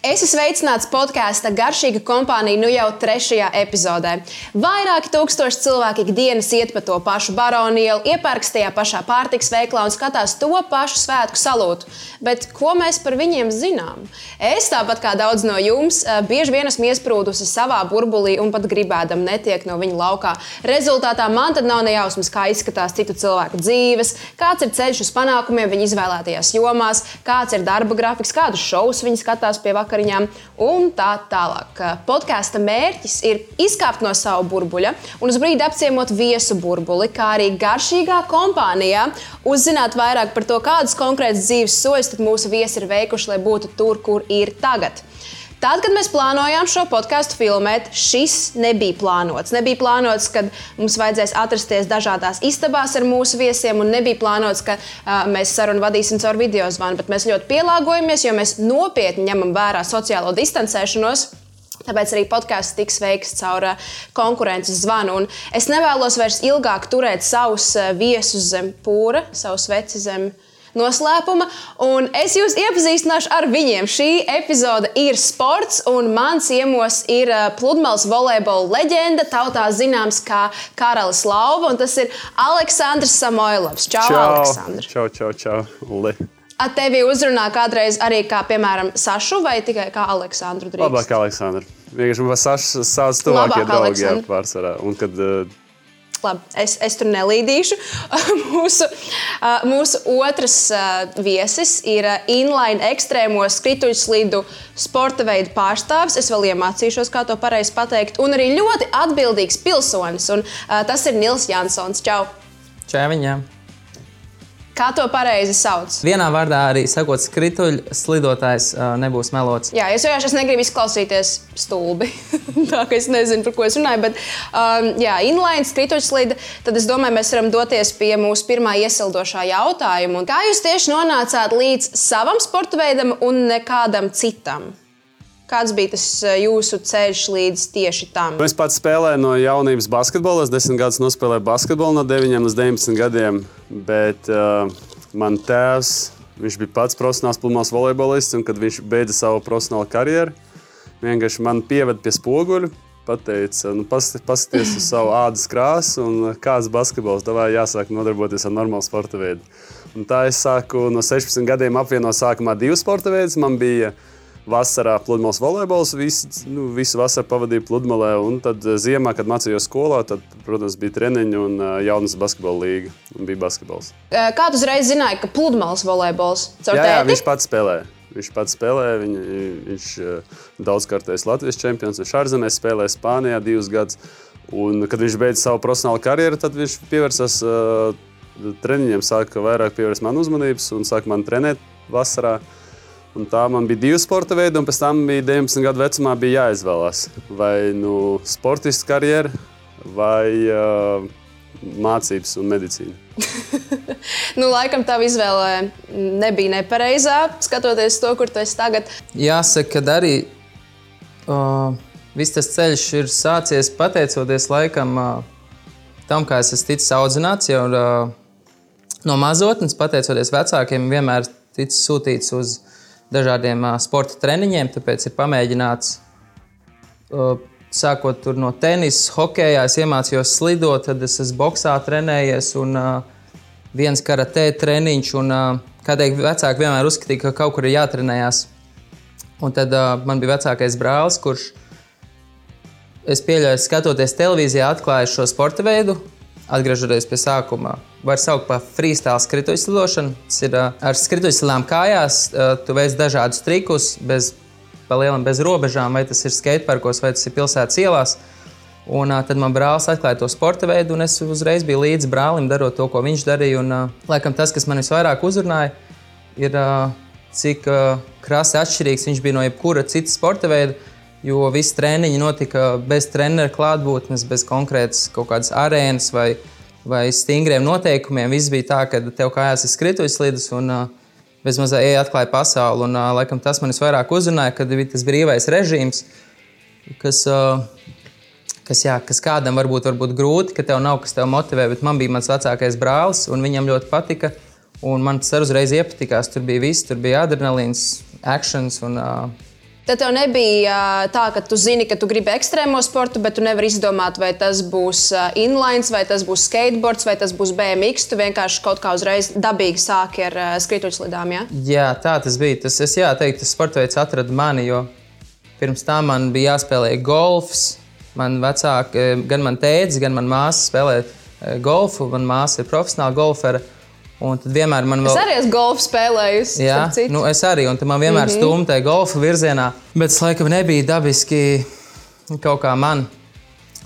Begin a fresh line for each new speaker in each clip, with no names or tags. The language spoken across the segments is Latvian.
Es esmu sveicināts podkāstā Garšīga kompānija nu jau trešajā epizodē. Vairāki tūkstoši cilvēki ikdienas iet pa to pašu baronielu, iepērks tajā pašā pārtiks veiklā un skatās to pašu svētku salūtu. Bet ko mēs par viņiem zinām? Es, tāpat kā daudz no jums, eh, bieži vien esmu iesprūdusi savā burbulī un pat gribēdam netiek no viņa laukā. Rezultātā man tad nav nejausmas, kā izskatās citu cilvēku dzīves, kāds ir ceļš uz panākumiem viņa izvēlētajās jomās, kāds ir darba grafiks, kādus šovus viņi skatās pie vakariņas vakariņām un tā tālāk. Podkāsta mērķis ir izkāpt no sava burbuļa un uz brīdi apciemot viesu burbuli, kā arī garšīgā kompānijā uzzināt vairāk par to, kādus konkrētus dzīves soļus mūsu viesi ir veikuši, lai būtu tur, kur ir tagad. Tad, kad mēs plānojām šo podkāstu filmēt, šis nebija plānots. Nebija plānots, ka mums vajadzēs atrasties dažādās istabās ar mūsu viesiem, un nebija plānots, ka uh, mēs sarunu vadīsim caur video zvanu. Bet mēs ļoti pielāgojamies, jo mēs nopietni ņemam vērā sociālo distancēšanos. Tāpēc arī podkāsts tiks veikts caur konkurences zvanu. Un es nevēlos vairs ilgāk turēt savus viesus zem pūra, savus veci zem pūra noslēpuma. Un es jūs iepazīstināšu ar viņiem. Šī epizode ir sports, un mans ciemos ir uh, pludmales volejbola leģenda, tautā zināms kā Karalis Lauva, un tas ir Aleksandrs Samoilovs. Čau, čau Aleksandrs!
Čau, čau, čau! Li.
A tevi uzrunā kādreiz arī kā, piemēram, Sašu vai tikai kā Aleksandru? Drīkst?
Labāk, Aleksandru. Vienkārši man Saša savs tuvākie draugi jau pārsvarā. Un kad uh,
Labi, es, es tur nelīdīšu. mūsu, mūsu otrs viesis ir inline ekstrēmo skrituļslidu sporta veidu pārstāvis. Es vēl iemācīšos, kā to pareizi pateikt. Un arī ļoti atbildīgs pilsonis. Un, tas ir Nils Jansons. Čau!
Čau viņam!
Kā to pareizi sauc?
Vienā vārdā arī sakot, skrituļu slidotājs nebūs melots.
Jā, es vienkārši negribu izklausīties stulbi. Tā kā es nezinu, par ko es runāju. Bet, um, jā, inline skrituļu slida. Tad es domāju, mēs varam doties pie mūsu pirmā iesildošā jautājuma. Un kā jūs tieši nonācāt līdz savam sporta veidam un nekādam citam? Kāds bija tas jūsu ceļš līdz tieši tam?
Es pats spēlēju no jaunības basketbolu. Es desmit gadus nospēlēju basketbolu no 9 līdz 19 gadiem. Bet uh, man tēvs, viņš bija pats profesionāls pludmales volejbolists. Un, kad viņš beidza savu profesionālo karjeru, vienkārši man pieveda pie spoguļa. Pateica, nu, paskatieties uz savu ādas krāsu un kāds basketbols. Tev jāsāk nodarboties ar normālu sporta veidu. Un tā es sāku no 16 gadiem apvienot sākumā divus sporta veidus. Man bija uh, vasarā pludmales volejbols. Visu, nu, visu vasaru pavadīju pludmalē. Un tad eh, ziemā, kad mācījos skolā, tad, protams, bija treniņi un uh, jaunas basketbola līga. Bija basketbols.
Kā tu uzreiz zināji, ka pludmales volejbols
caur jā, jā, viņš pats spēlēja. Viņš pats spēlēja, viņ, viņš uh, daudzkārtais Latvijas čempions, viņš ārzemēs spēlēja Spānijā divus gadus. Un, kad viņš beidza savu profesionālo karjeru, tad viņš pievērsās uh, treniņiem, sāka vairāk pievērst man uzmanības un sāka man trenēt vasarā. Uh, Un tā man bija divi sporta veidi, un pēc tam bija 19 gadu vecumā bija jāizvēlās. Vai nu sportists karjeras, vai uh, mācības un medicīna.
nu, laikam tā izvēle nebija nepareizā, skatoties to, kur tu esi tagad.
Jāsaka, ka arī uh, viss tas ceļš ir sācies pateicoties laikam uh, tam, kā es esmu ticis audzināts jau uh, no mazotnes, pateicoties vecākiem, vienmēr ticis sūtīts uz dažādiem sporta treniņiem. Tāpēc ir pamēģināts, sākot no tenisa, hokeja, es iemācījos slidot, tad es esmu boxā trenējies un viens karatē treniņš. Un, kādēļ vecāki vienmēr uzskatīja, ka kaut kur ir jātrenējas. Un tad man bija vecākais brālis, kurš, es pieļauju, skatoties televīzijā, atklāja šo sporta veidu, atgriežoties pie sākuma var saukt par freestyle skrituļslidošanu. Tas ir uh, ar skrituļslidām kājās. Uh, tu veic dažādus trikus, bez, palielam, bez robežām, vai tas ir skateparkos, vai tas ir pilsētas ielās. Un, uh, tad man brālis atklāja to sporta veidu, un es uzreiz biju līdzi brālim, darot to, ko viņš darīja. Un, laikam tas, kas man visvairāk uzrunāja, ir cik krasi atšķirīgs viņš bija no jebkura cita sporta veida. Jo visi treniņi notika bez treneru klātbūtnes, bez konkrētas kaut kādas arēnas vai vai stingriem noteikumiem. Viss bija tā, ka tev kājās ir skrituļslīdes un uh, bezmazliet ej atklāja pasauli. Un, uh, laikam, tas man visvairāk uzrunāja, kad bija tas brīvais režīms, kas, uh, kas, jā, kas kādam varbūt, varbūt grūti, ka tev nav kas tev motivē, bet man bija mans vecākais brālis un viņam ļoti patika. Un man tas arī uzreiz iepatikās. Tur bija viss, tur bija adrenalīns, akcents un uh,
Tad tev nebija tā, ka tu zini, ka tu gribi ekstrēmo sportu, bet tu nevari izdomāt, vai tas būs inline, vai tas būs skateboards, vai tas būs BMX. Tu vienkārši kaut kā uzreiz dabīgi sāki ar skrituļslidām. Ja?
Jā, tā tas bija. Tas, es teiktu, tas sporta veids atrada mani, jo pirms tam man bija jāspēlē golfs. Man vecāki, gan man tēvs, gan man māsa spēlē golfu. Man māsa ir profesionāla golfera. Un tad vienmēr man
vēl... Es arī esmu golfu spēlējusi.
Jā, nu, es arī, un man vienmēr mm -hmm. stumta golfa virzienā, bet tas laikam nebija dabiski kaut kā man.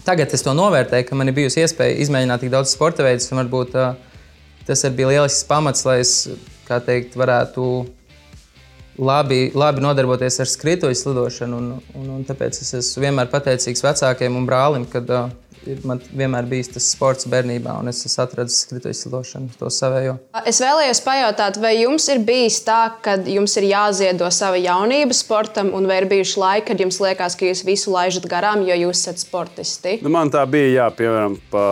Tagad es to novērtēju, ka man ir bijusi iespēja izmēģināt tik daudz sporta veidus, varbūt uh, tas bija lielisks pamats, lai es teikt, varētu labi, labi nodarboties ar skrituļu slidošanu. Un, un, un tāpēc es esmu vienmēr pateicīgs vecākiem un brālim, kad uh, man vienmēr bijis tas sports bērnībā, un es esmu atradzis skrituļu slidošanu, to savējo.
Es vēlējos pajautāt, vai jums ir bijis tā, ka jums ir jāziedo sava jaunība sportam, un vai ir bijuši laiki, kad jums liekas, ka jūs visu laižat garām, jo jūs esat sportisti?
Nu, man tā bija, jā, piemēram. Pa...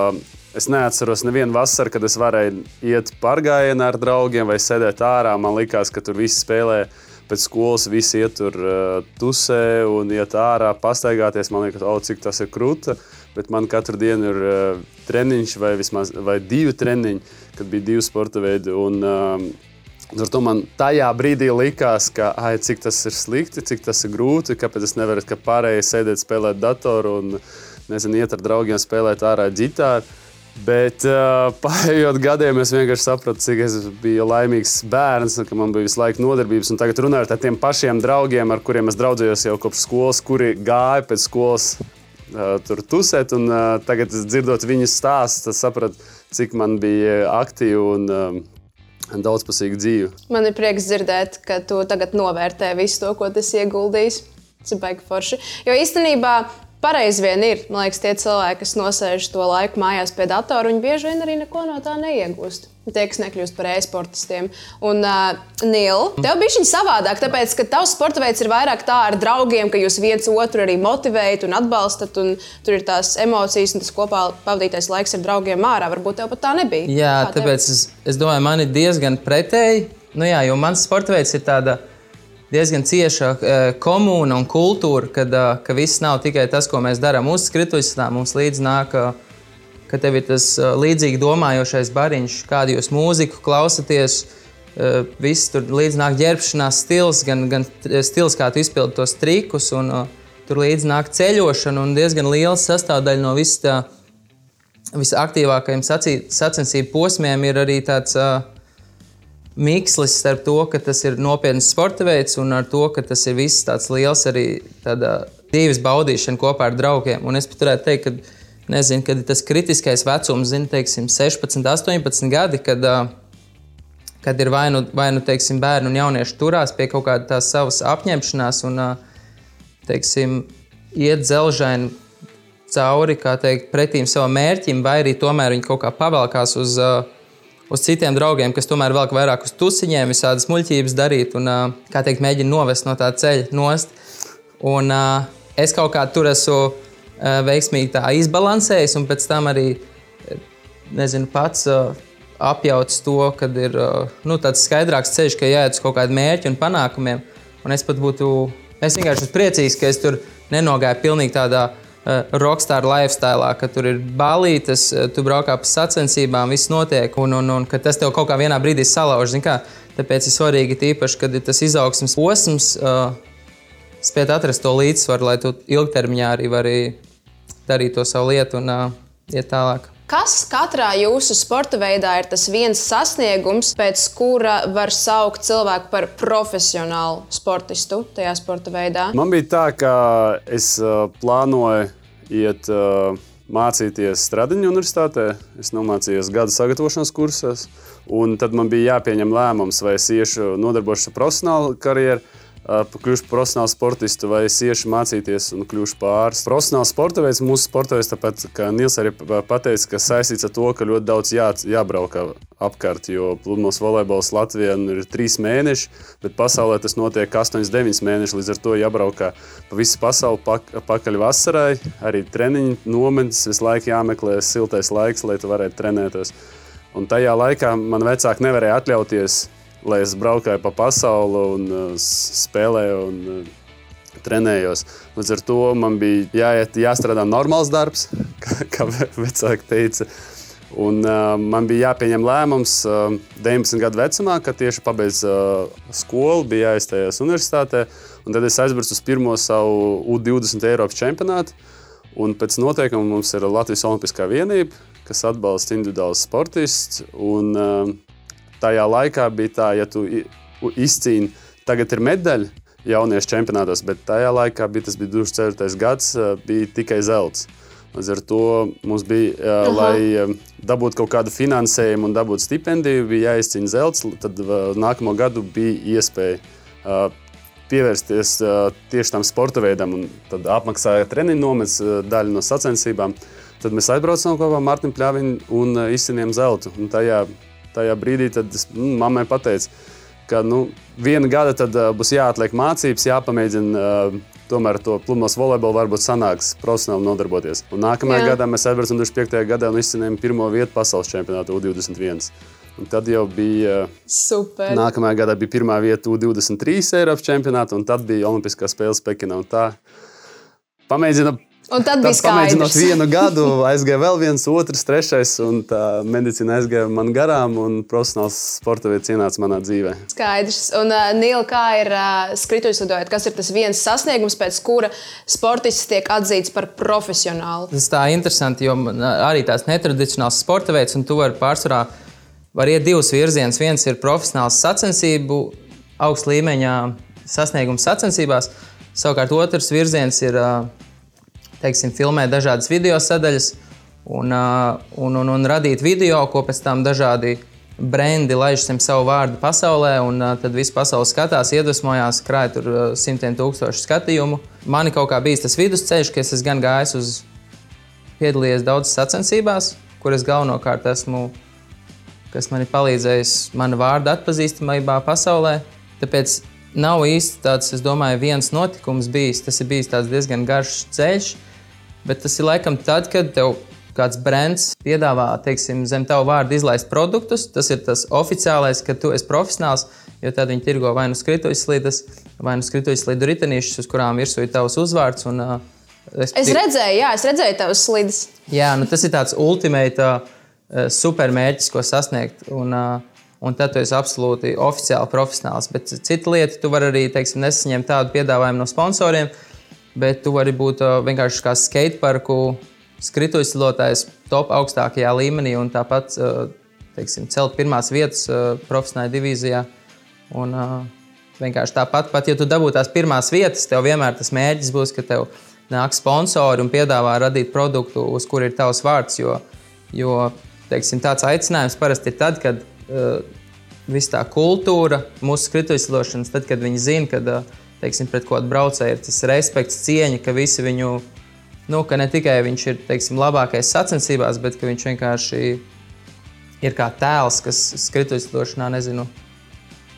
Es neatceros nevienu vasaru, kad es varēju iet pārgājienā ar draugiem vai sēdēt ārā. Man liekas, ka tur viss spēlē pēc skolas, visi iet tur uh, tusē un iet ārā, pastaigāties. Man liekas, oh, cik tas ir krūti bet man katru dienu ir uh, treniņš vai vismaz vai divi treniņi, kad bija divi sporta veidi. Un, uh, Ar to man tajā brīdī likās, ka, ai, cik tas ir slikti, cik tas ir grūti, kāpēc es nevaru kā pārējie sēdēt, spēlēt datoru un nezinu, iet ar draugiem spēlēt ārā ģitāru. Bet uh, paiet gadiem, es vienkārši sapratu, cik es biju laimīgs bērns, ka man bija visu laiku nodarbības. Un tagad runājot ar tiem pašiem draugiem, ar kuriem es draudzējos jau kopš skolas, kuri gāja pēc skolas tur tusēt. Un, tagad, dzirdot viņas stāstu, sapratu, cik man bija aktīva un um, daudzpusīga dzīve.
Man ir prieks dzirdēt, ka tu tagad novērtē visu to, ko tas ieguldījis. Tas ir baigi forši. Jo īstenībā pareizi vien ir. Man liekas, tie cilvēki, kas nosēž to laiku mājās pie datora, viņi bieži vien arī neko no tā neiegūst. Tie, kas nekļūst par e-sportistiem. Un, uh, Nīl, tev bija šī savādāk, tāpēc, ka tavs sporta veids ir vairāk tā ar draugiem, ka jūs viens otru arī motivējat un atbalstat, un tur ir tās emocijas un tas kopā pavadītais laiks ar draugiem ārā. Varbūt tev pat tā nebija.
Jā, Kā tāpēc tev? es, es domāju, man ir diezgan pretēji. Nu, jā, jo mans sporta veids ir tāds diezgan cieša uh, komūna un kultūra, kad, uh, ka viss nav tikai tas, ko mēs darām uz skrituļsnā. Mums līdzi nāk, uh, ka tev ir tas līdzīgi domājošais bariņš, kādu jūs mūziku klausāties. Viss tur līdzi nāk ģērbšanās stils, gan, gan stils, kā tu izpildi tos trikus, un tur līdzi nāk ceļošana un diezgan liela sastāvdaļa no visas tā visaktīvākajiem sacensību posmiem ir arī tāds uh, mikslis starp to, ka tas ir nopietns sporta veids un ar to, ka tas ir viss tāds liels arī dzīves baudīšana kopā ar draugiem. Un es pat varētu teikt, ka nezinu, kad ir tas kritiskais vecums, zinu, teiksim, 16, 18 gadi, kad, kad ir vai nu, vai nu teiksim, bērni un jaunieši turās pie kaut kādas savas apņemšanās un teiksim, iet dzelžaini cauri, kā teikt, pretīm savam mērķim, vai arī tomēr viņi kaut kā pavelkās uz uh, uz citiem draugiem, kas tomēr velk vairāk uz tusiņiem, visādas muļķības darīt un, kā teikt, mēģina novest no tā ceļa nost. Un es kaut kā tur esmu veiksmīgi tā izbalansējis, un pēc tam arī nezinu, pats apjauts to, ka ir nu, tāds skaidrāks ceļš, ka jāiet uz kaut kādu mērķu un panākumiem. Un es pat būtu, es vienkārši esmu priecīgs, ka es tur nenogāju pilnīgi tādā Eh, rockstar lifestyle, ka tur ir balītas, eh, tu braukā pa sacensībām, viss notiek, un, un, un tas tev kaut kā vienā brīdī salauž. Tāpēc ir svarīgi, tīpaši, kad ir tas izaugsmes posms, uh, spēt atrast to līdzsvaru, lai tu ilgtermiņā arī vari darīt to savu lietu un uh, iet tālāk.
Kas katrā jūsu sporta veidā ir tas viens sasniegums, pēc kura var saukt cilvēku par profesionālu sportistu tajā sporta veidā?
Man bija tā, ka es uh, plānoju iet uh, mācīties Stradiņu universitātē. Es nomācījos gada sagatavošanās kursos, un tad man bija jāpieņem lēmums, vai es iešu nodarbošos ar profesionālu karjeru kļūšu par profesionālu sportistu vai es iešu mācīties un kļūšu pāris. Profesionāls sporta veids, mūsu sporta veids, tāpēc, ka Nils arī pateica, ka saistīts ar to, ka ļoti daudz jā, jābrauk apkārt, jo pludmales volejbols Latvijā nu, ir trīs mēneši, bet pasaulē tas notiek 8-9 mēneši, līdz ar to jābrauk pa visu pasauli pak pakaļ vasarai, arī treniņu nometnes, visu laiku jāmeklē siltais laiks, lai tu varētu trenēties. Un tajā laikā man vecāki nevarēja atļauties lai es braukāju pa pasauli un uh, spēlēju un uh, trenējos. Līdz ar to man bija jāiet, jāstrādā normāls darbs, kā, kā vecāki teica. Un, uh, man bija jāpieņem lēmums uh, 19 gadu vecumā, kad tieši pabeidzu uh, skolu, bija jāizstājas universitātē. Tad es aizbraucu uz pirmo savu U20 Eiropas čempionātu. Un pēc noteikumiem mums ir Latvijas Olimpiskā vienība, kas atbalsta individuālus sportistus. Un, uh, tajā laikā bija tā, ja tu izcīni, tagad ir medaļa, jauniešu čempionātos, bet tajā laikā bija tas bija 24. gads, bija tikai zelts. Līdz ar to mums bija, Aha. lai dabūtu kaut kādu finansējumu un dabūtu stipendiju, bija jāizcīna zelts. Tad nākamo gadu bija iespēja pievērsties tieši tam sporta veidam, un tad apmaksāja treniņu nometnes uh, daļu no sacensībām. Tad mēs aizbraucām kopā ar Mārtiņu Pļaviņu un izcīnījām zeltu. Un tajā, tajā brīdī es, mm, mammai pateicu, ka nu, viena gada tad, uh, būs jāatliek mācības, jāpamēģina uh, tomēr to pludmales volejbolu varbūt sanāks profesionāli nodarboties. Un nākamajā Jā. gadā mēs aizbraucām 25. gadā un izcīnījām pirmo vietu pasaules čempionātā U21. Un tad jau bija.
Super.
Nākamajā gadā bija pirmā vieta U23 Eiropas čempionātā, un tad bija Olimpiskās spēles Pekinā. Tā pamēģina
Un tad bija skaidrs.
Vienu gadu, aizgāja vēl viens, otrs, trešais, un tā medicīna aizgāja man garām, un profesionāls sporta veids ienāca manā dzīvē.
Skaidrs. Un, uh, Nīla, kā ir uh, skrituļslidojot, kas ir tas viens sasniegums, pēc kura sportists tiek atzīts par profesionālu?
Tas tā ir interesanti, jo arī tās netradicionāls sporta veids, un tu vari pārsvarā var iet divus virzienus. Viens ir profesionāls sacensību, augsta līmeņa sasniegums sacensībās. Savukārt otrs virziens ir uh, teiksim, filmēt dažādas video sadaļas un, un, un, un radīt video, ko pēc tam dažādi brendi laiž zem savu vārdu pasaulē, un tad viss pasaule skatās, iedvesmojās, krāj tur simtiem tūkstošu skatījumu. Man kaut kā bijis tas vidusceļš, ka es esmu gan gājis uz piedalījies daudzās sacensībās, kuras galvenokārt esmu, kas man ir palīdzējis mana vārda atpazīstamībā pasaulē. Tāpēc nav īsti tāds, es domāju, viens notikums bijis. Tas ir bijis diezgan garš ceļš. Bet tas ir laikam tad, kad tev kāds brands piedāvā teiksim, zem tavu vārdu izlaist produktus. Tas ir tas oficiālais, ka tu esi profesionāls, jo tad viņi tirgo vai nu skrituļslīdes, vai nu skrituļslīdu ritenīšus, uz kurām virsū ir tavs uzvārds. Un, uh,
es, es redzēju, jā, es redzēju tavas slīdes.
Jā, nu, tas ir tāds ultimate uh, supermērķis, ko sasniegt. Un, uh, un tad tu esi absolūti oficiāli profesionāls. Bet cita lieta, tu vari arī teiksim, nesaņemt tādu piedāvājumu no sponsoriem, bet tu vari būt uh, vienkārši kā skateparku skrituļslotājs top augstākajā līmenī un tāpat uh, teiksim, celt pirmās vietas uh, profesionālajā divīzijā. Un, vienkārši tāpat, pat ja tu dabūsi tās pirmās vietas, tev vienmēr tas mērķis būs, ka tev nāk sponsori un piedāvā radīt produktu, uz kura ir tavs vārds. Jo, jo teiksim, tāds aicinājums parasti ir tad, kad uh, viss tā kultūra, mūsu skrituļslošanas, tad, kad viņi zina, ka uh, teiksim, pret kādu braucēju ir tas respekts, cieņa, ka visi viņu, nu, ka ne tikai viņš ir teiksim, labākais sacensībās, bet ka viņš vienkārši ir kā tēls, kas skrituļslidošanā, nezinu,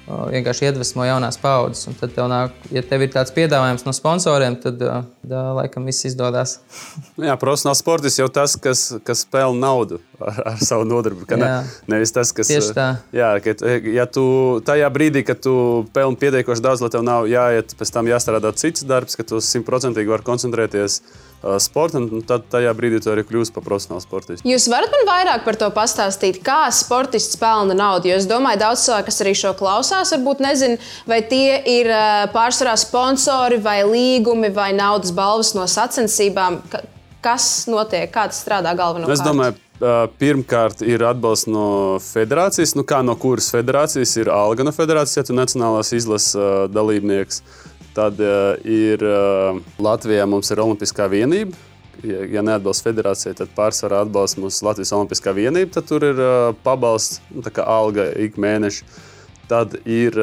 vienkārši iedvesmo jaunās paudzes. Un tad, tev nāk, ja tev ir tāds piedāvājums no sponsoriem, tad, tad laikam viss izdodas.
Nu jā, profesionāls sports jau tas, kas, kas pelna naudu ar, ar savu nodarbību. Ne, nevis tas, kas.
Tā.
Jā, ka, ja tu tajā brīdī, kad tu pelni pietiekoši daudz, lai tev nav jāiet, pēc tam jāstrādā cits darbs, ka tu simtprocentīgi vari koncentrēties sporta, un tad tajā brīdī tu arī kļūsi par profesionālu sportistu.
Jūs varat man vairāk par to pastāstīt, kā sportists pelna naudu? Jo es domāju, daudz cilvēku, kas arī šo klausās, varbūt nezina, vai tie ir pārsvarā sponsori vai līgumi vai naudas balvas no sacensībām. Kas notiek, kā tas strādā galvenokārt?
Es domāju, Pirmkārt, ir atbalsts no federācijas. Nu, kā no kuras federācijas ir alga no federācijas, ja tu nacionālās izlases dalībnieks. Tad ir Latvijā mums ir Olimpiskā vienība. Ja, ja neatbalsta federācija, tad pārsvarā atbalsta mūsu Latvijas Olimpiskā vienība. Tad tur ir pabalsts, nu, kā alga ik mēneši. Tad ir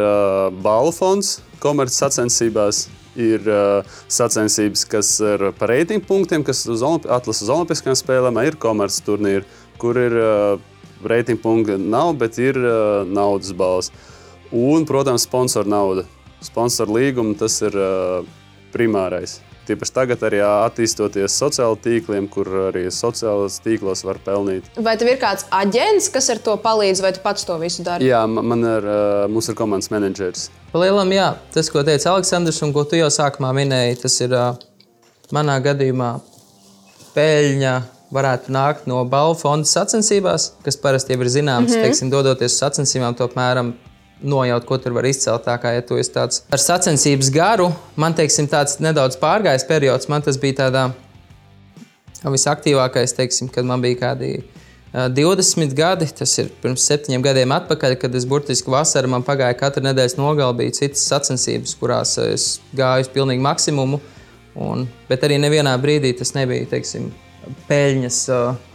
balvu fonds komerces sacensībās. Ir uh, sacensības, kas ir par reitingu punktiem, kas uz atlases uz Olimpiskajām spēlēm, ir komerces turnīri, kur ir uh, reitingu punkti nav, bet ir uh, naudas balvas. Un, protams, sponsoru nauda sponsoru līgumu, tas ir uh, primārais. Tīpaši tagad arī attīstoties sociālajiem tīkliem, kur arī sociālajos tīklos var pelnīt.
Vai tev ir kāds aģents, kas ar to palīdz, vai tu pats to visu dari?
Jā, man ir, mums ir komandas menedžers.
Palielam, jā, tas, ko teica Aleksandrs, un ko tu jau sākumā minēji, tas ir manā gadījumā peļņa. Varētu nākt no balvu fonda sacensībās, kas parasti jau ir zināms, mm -hmm. teiksim, dodoties uz sacensībām, to apmēram nojaut, ko tur var izcelt. Tā kā ja tu esi tāds ar sacensības garu, man teiksim, tāds nedaudz pārgājis periods. Man tas bija tādā visaktīvākais, teiksim, kad man bija kādi 20 gadi. Tas ir pirms septiņiem gadiem atpakaļ, kad es burtiski vasarā man pagāja katra nedēļas nogale, bija citas sacensības, kurās es gāju uz pilnīgu maksimumu. Un, bet arī nevienā brīdī tas nebija teiksim, peļņas. Uh,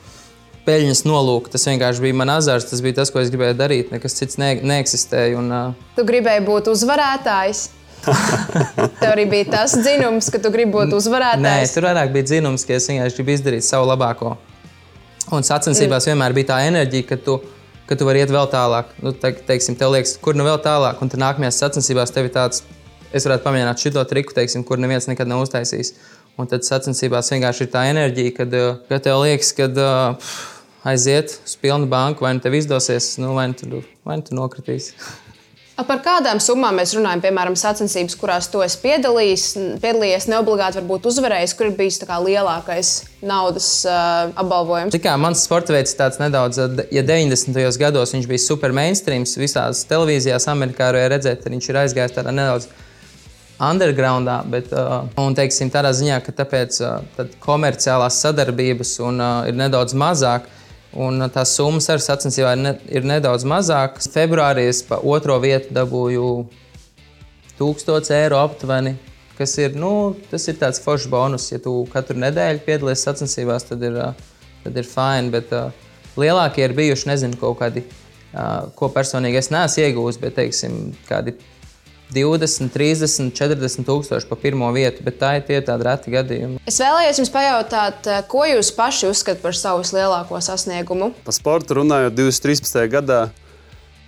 peļņas nolūku. Tas vienkārši bija mans azars, tas bija tas, ko es gribēju darīt. Nekas cits ne, neeksistēja. Un, uh...
Tu gribēji būt uzvarētājs. Tev arī bija tas dzinums, ka tu gribi būt uzvarētājs.
Nē, tur vairāk bija dzinums, ka es vienkārši gribu izdarīt savu labāko. Un sacensībās mm. vienmēr bija tā enerģija, ka tu, ka tu vari iet vēl tālāk. Nu, te, teiksim, tev liekas, kur nu vēl tālāk, un tad nākamajās sacensībās tev ir tāds, es varētu pamēģināt šo triku, teiksim, kur neviens nekad nav uztaisījis. Un tad sacensībās vienkārši ir tā enerģija, kad, kad tev liekas, ka. Uh, aiziet uz pilnu banku, vai nu tev izdosies, nu, vai, nu tu, vai nu tu nokritīs.
Par kādām summām mēs runājam? Piemēram, sacensības, kurās tu esi piedalījies, piedalījies neobligāti varbūt uzvarējis, kur ir bijis lielākais naudas uh, apbalvojums.
Tā kā mans sporta veids ir tāds nedaudz, ja 90. gados viņš bija super mainstream, visās televīzijās, Amerikā arī redzēt, tad viņš ir aizgājis tādā nedaudz undergroundā, bet uh, un, teiksim, tādā ziņā, ka tāpēc uh, komerciālās sadarbības un, uh, ir nedaudz mazāk. Un tās summas ar sacensībā ir, ne, ir nedaudz mazākas. Februārī es pa otro vietu dabūju 1000 eiro aptuveni. Kas ir, nu, ir tāds foršs bonus. Ja tu katru nedēļu piedalies sacensībās, tad ir, tad ir fini. Bet uh, lielākie ir bijuši, nezinu, kaut kādi, uh, ko personīgi es neesmu iegūmis, bet teiksim, kādi 20, 30, 40 tūkstoši pa pirmo vietu, bet tā ir tie tādi reti gadījumi.
Es vēlējos jums pajautāt, eh, ko jūs paši uzskatāt par savu lielāko sasniegumu?
Par sportu runājot, 2013. gadā.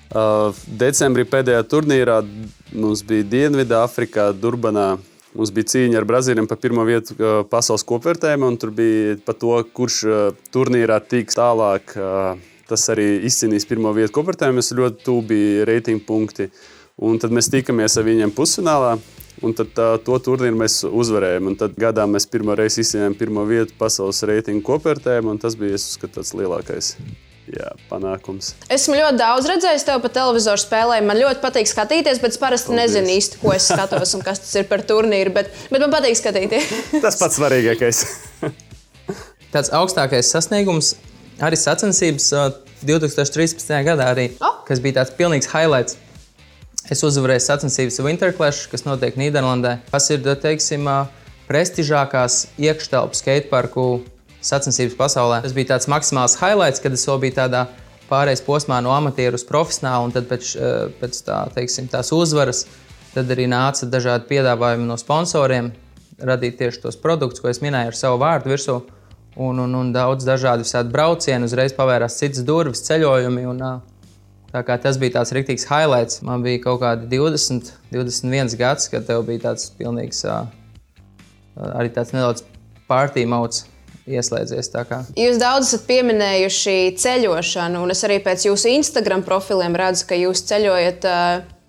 Uh, decembrī pēdējā turnīrā mums bija Dienvidāfrikā, Durbanā. Mums bija cīņa ar Brazīliem par pirmo vietu uh, pasaules kopvērtējumā, un tur bija par to, kurš turnīrā tiks tālāk. Tas arī izcīnīs pirmo vietu kopvērtējumā. Es ļoti tuvu biju reitingu punktu. Uh, Un tad mēs tikamies ar viņiem pusfinālā. Un tad tā, to turnīru mēs uzvarējām. Un tad gadā mēs pirmo reizi izcīnījām pirmo vietu pasaules reitingu kopvērtējumā. Tas bija uzskatu, tas lielākais jā, panākums.
Esmu ļoti daudz redzējis tevi pa televizoru spēlēm. Man ļoti patīk skatīties, bet es parasti Paldies. nezinu īsti, ko es skatos un kas tas ir par turnīru. Bet, bet man patīk skatīties.
tas pats svarīgākais.
Tāds augstākais sasniegums arī sacensības 2013. gadā, arī, oh. kas bija tāds pilnīgs highlights. Es uzvarēju sacensības Winter Clash, kas notiek Nīderlandē. Tas ir, teiksim, prestižākās iekštelpu skateparku sacensības pasaulē. Tas bija tāds maksimāls highlights, kad es vēl biju tādā pārējais posmā no amatieru uz profesionālu, un tad pēc, pēc tā, teiksim, tās uzvaras tad arī nāca dažādi piedāvājumi no sponsoriem, radīt tieši tos produktus, ko es minēju ar savu vārdu virsū. Un, un, un daudz dažādu braucienu, uzreiz pavērās citas durvis, ceļojumi. Un, Tas bija tāds rīktīgs highlights. Man bija kaut kādi 20, 21 gads, kad tev bija tāds pilnīgs, arī tāds nedaudz pārtīm mauts. Ieslēdzies,
jūs daudz esat pieminējuši ceļošanu, un es arī pēc jūsu Instagram profiliem redzu, ka jūs ceļojat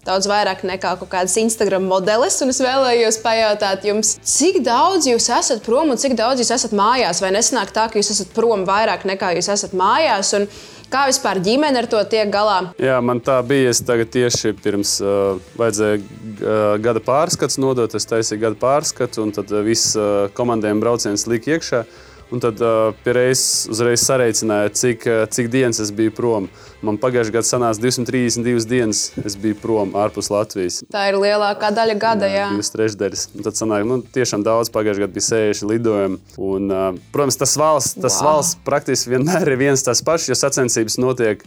daudz vairāk nekā kaut kādas Instagram modelis. Es vēlējos pajautāt jums, cik daudz jūs esat prom un cik daudz jūs esat mājās? Vai nesanāk tā, ka jūs esat prom vairāk nekā jūs esat mājās? Un Kā vispār ģimene ar to tiek galā?
Jā, man tā bija. Es tieši pirms uh, vajadzēja uh, gada pārskats nodot. Es taisīju gada pārskatu, un tad uh, viss uh, komandējuma brauciens lika iekšā. Un tad uh, pierreiz uzreiz sareicināja, cik, uh, cik dienas es biju prom. Man pagājušajā gadā sanāca 232 dienas, es biju prom ārpus Latvijas.
Tā ir lielākā daļa gada. Jā, jā.
divas trešdaļas. Un tad sanāk, nu, tiešām daudz. Pagājušajā gadā bija sēžu lidojumi. Un, uh, protams, tas valsts, tas wow. valsts praktiski vienmēr ir viens tas pats, jo sacensības notiek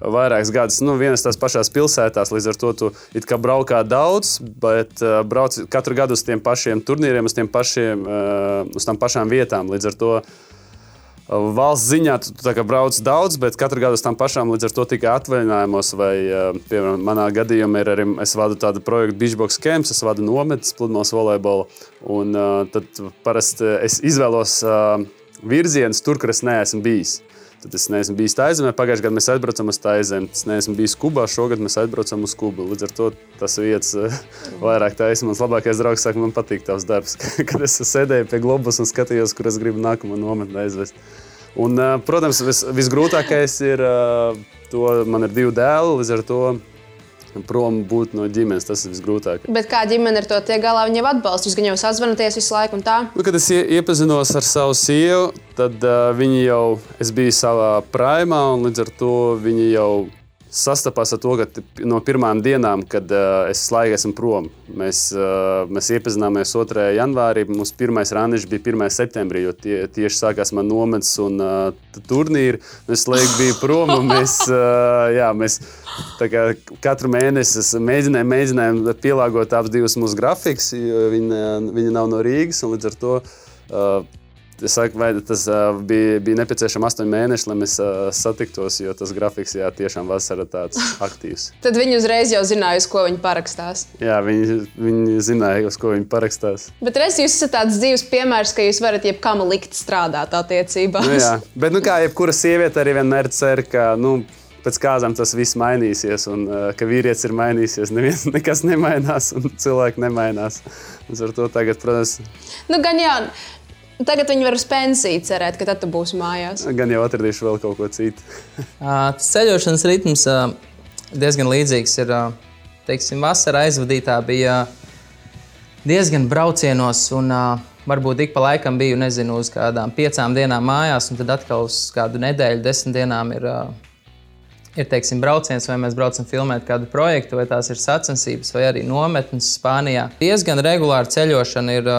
vairākus gadus nu, vienas tās pašās pilsētās. Līdz ar to tu braukā daudz, bet uh, brauc katru gadu uz tiem pašiem turnīriem, uz, pašiem, uh, uz tām pašām vietām. Līdz ar to Valsts ziņā tu, tu brauc daudz, bet katru gadu uz tām pašām līdz ar to tikai atvaļinājumos. Vai, piemēram, manā gadījumā ir arī es vadu tādu projektu Beachbox Camps, es vadu nometnes, pludmales volejbolu. Un uh, tad parasti es izvēlos uh, virzienus tur, kur es neesmu bijis. Tad es neesmu bijis Taizemē. Pagājušajā gadā mēs aizbraucām uz Taizemi. Es neesmu bijis Kubā. Šogad mēs aizbraucām uz Kubu. Līdz ar to tas vietas vairāk taisa. Mans labākais draugs saka, man patīk tavs darbs. Kad es sēdēju pie globus un skatījos, kur es gribu nākamo nometni aizvest. Un, protams, vis, visgrūtākais ir, to man ir divi dēli, līdz ar to prom būt no ģimenes. Tas ir visgrūtākais.
Bet kā ģimene ar to tiek galā, viņa jau atbalsta. Jūs gan jau sazvanāties visu laiku un tā?
Nu, kad es iepazinos ar savu sievu, tad uh, viņi jau, es biju savā primā, un līdz ar to viņi jau sastapās ar to, ka no pirmām dienām, kad uh, es slēdzu esmu prom, mēs, uh, mēs iepazināmies 2. janvārī. Mūsu pirmais randiņš bija 1. septembrī, jo tie, tieši sākās man nometnes un uh, turnīri. Es slēdzu biju prom un mēs, uh, jā, mēs kā, katru mēnesi mēģinājām, mēģinājām pielāgot abus divus mūsu grafikus, jo viņi, viņi nav no Rīgas un līdz ar to. Uh, Es saku, vai tas uh, bija, bija nepieciešams astoņi mēneši, lai mēs uh, satiktos, jo tas grafiks jā, tiešām vasarā tāds aktīvs.
Tad viņi uzreiz jau zināja, uz ko viņi parakstās.
Jā, viņi, viņi zināja, uz ko viņi parakstās.
Bet reiz jūs esat tāds dzīves piemērs, ka jūs varat jebkam likt strādāt attiecībās.
Nu, jā, bet nu, kā jebkura sieviete arī vienmēr cer, ka. Nu, Pēc kāzām tas viss mainīsies, un ka vīrietis ir mainījies. Neviens nekas nemainās, un cilvēki nemainās. Līdz ar to tagad, protams,
nu, gan jā. Tagad viņi var uz pensiju cerēt, ka tad tu būsi mājās.
Gan jau atradīšu vēl kaut ko citu.
Tas ceļošanas ritms diezgan līdzīgs ir. Teiksim, vasarā aizvadītā bija diezgan braucienos, un varbūt ik pa laikam biju nezinu, uz kādām piecām dienām mājās, un tad atkal uz kādu nedēļu, desmit dienām ir, ir teiksim, brauciens, vai mēs braucam filmēt kādu projektu, vai tās ir sacensības, vai arī nometnes Spānijā. Diezgan regulāra ceļošana ir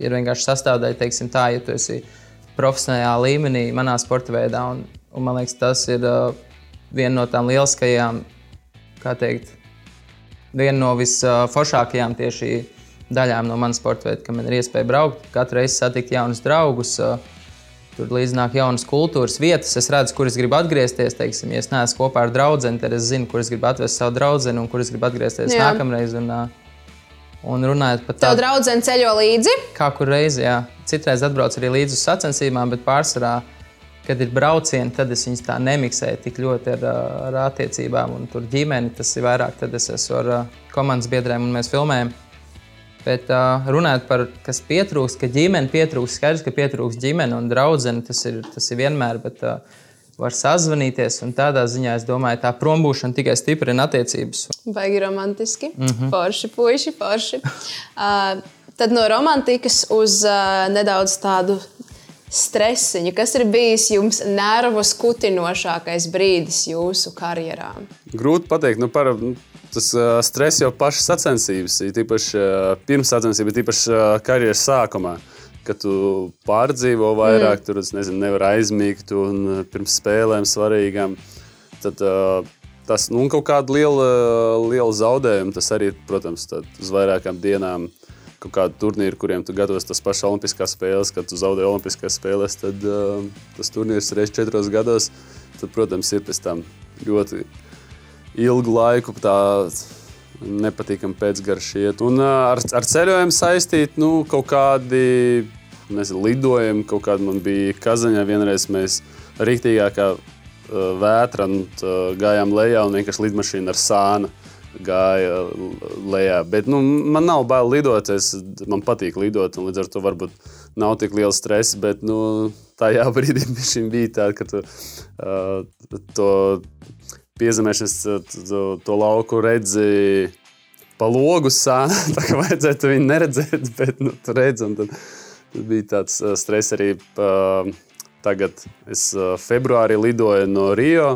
ir vienkārši sastāvdaļa, teiksim, tā, ja tu esi profesionālā līmenī, manā sporta veidā. Un, un man liekas, tas ir uh, viena no tām lieliskajām, kā teikt, viena no visforšākajām tieši daļām no manas sporta veida, ka man ir iespēja braukt, katru reizi satikt jaunus draugus. Uh, Tur līdz nāk jaunas kultūras vietas. Es redzu, kur es gribu atgriezties. Teiksim, ja es neesmu kopā ar draugu, tad es zinu, kur es gribu atvest savu draugu un kur es gribu atgriezties Jā. nākamreiz. Un, uh, Un runājot par
tādu draugu ceļo līdzi.
Kā kur reizi, jā. Citreiz atbrauc arī līdzi uz sacensībām, bet pārsvarā, kad ir braucieni, tad es viņus tā nemiksēju tik ļoti ar, ar attiecībām. Un tur ģimeni tas ir vairāk, tad es esmu ar komandas biedriem un mēs filmējam. Bet uh, runājot par to, kas pietrūkst, ka ģimene pietrūkst, skaidrs, ka pietrūkst ģimene un draudzene. Tas ir, tas ir vienmēr. Bet, uh, var sazvanīties. Tādā ziņā es domāju, tā prombūšana tikai stiprina attiecības.
Baigi romantiski. Mm -hmm. Forši, puiši, forši. Uh, tad no romantikas uz uh, nedaudz tādu stresiņu. Kas ir bijis jums nervu skutinošākais brīdis jūsu karjerā?
Grūti pateikt. Nu, par, nu, tas uh, stress jau pašas sacensības, tīpaši uh, pirms sacensībām, tīpaši uh, karjeras sākumā. Uh, ka tu pārdzīvo vairāk, mm. tur nezinu, nevar aizmigt un eh, pirms spēlēm svarīgām. Tad, uh, tas nu, kaut kāda liela, liela zaudējuma. Tas arī, protams, uz vairākām dienām. Kaut kādu turnīru, kuriem tu gatavos tas pašs Olimpiskās spēles, kad tu zaudē Olimpiskās spēles, tad uh, tas turnīrs reizes četros gados. Tad, protams, ir pēc tam ļoti ilgu laiku tā nepatīkami pēcgarši iet. Un ar, ar ceļojumu saistīt nu, kaut kādi nezinu, lidojumi, kaut kāda man bija kazaņā. Vienreiz mēs rīktīgākā vētra un uh, gājām lejā un vienkārši lidmašīna ar sānu gāja lejā. Bet nu, man nav bail lidot, es, man patīk lidot, un līdz ar to varbūt nav tik liels stress. Bet nu, tajā brīdī bija tā, ka tu uh, to piezemēšanas to, to lauku redzi pa logu sānu. Tā kā vajadzētu viņu neredzēt, bet nu, tu redzi. Tad, tad bija tāds uh, stress arī. Uh, tagad es uh, februārī lidoju no Rio.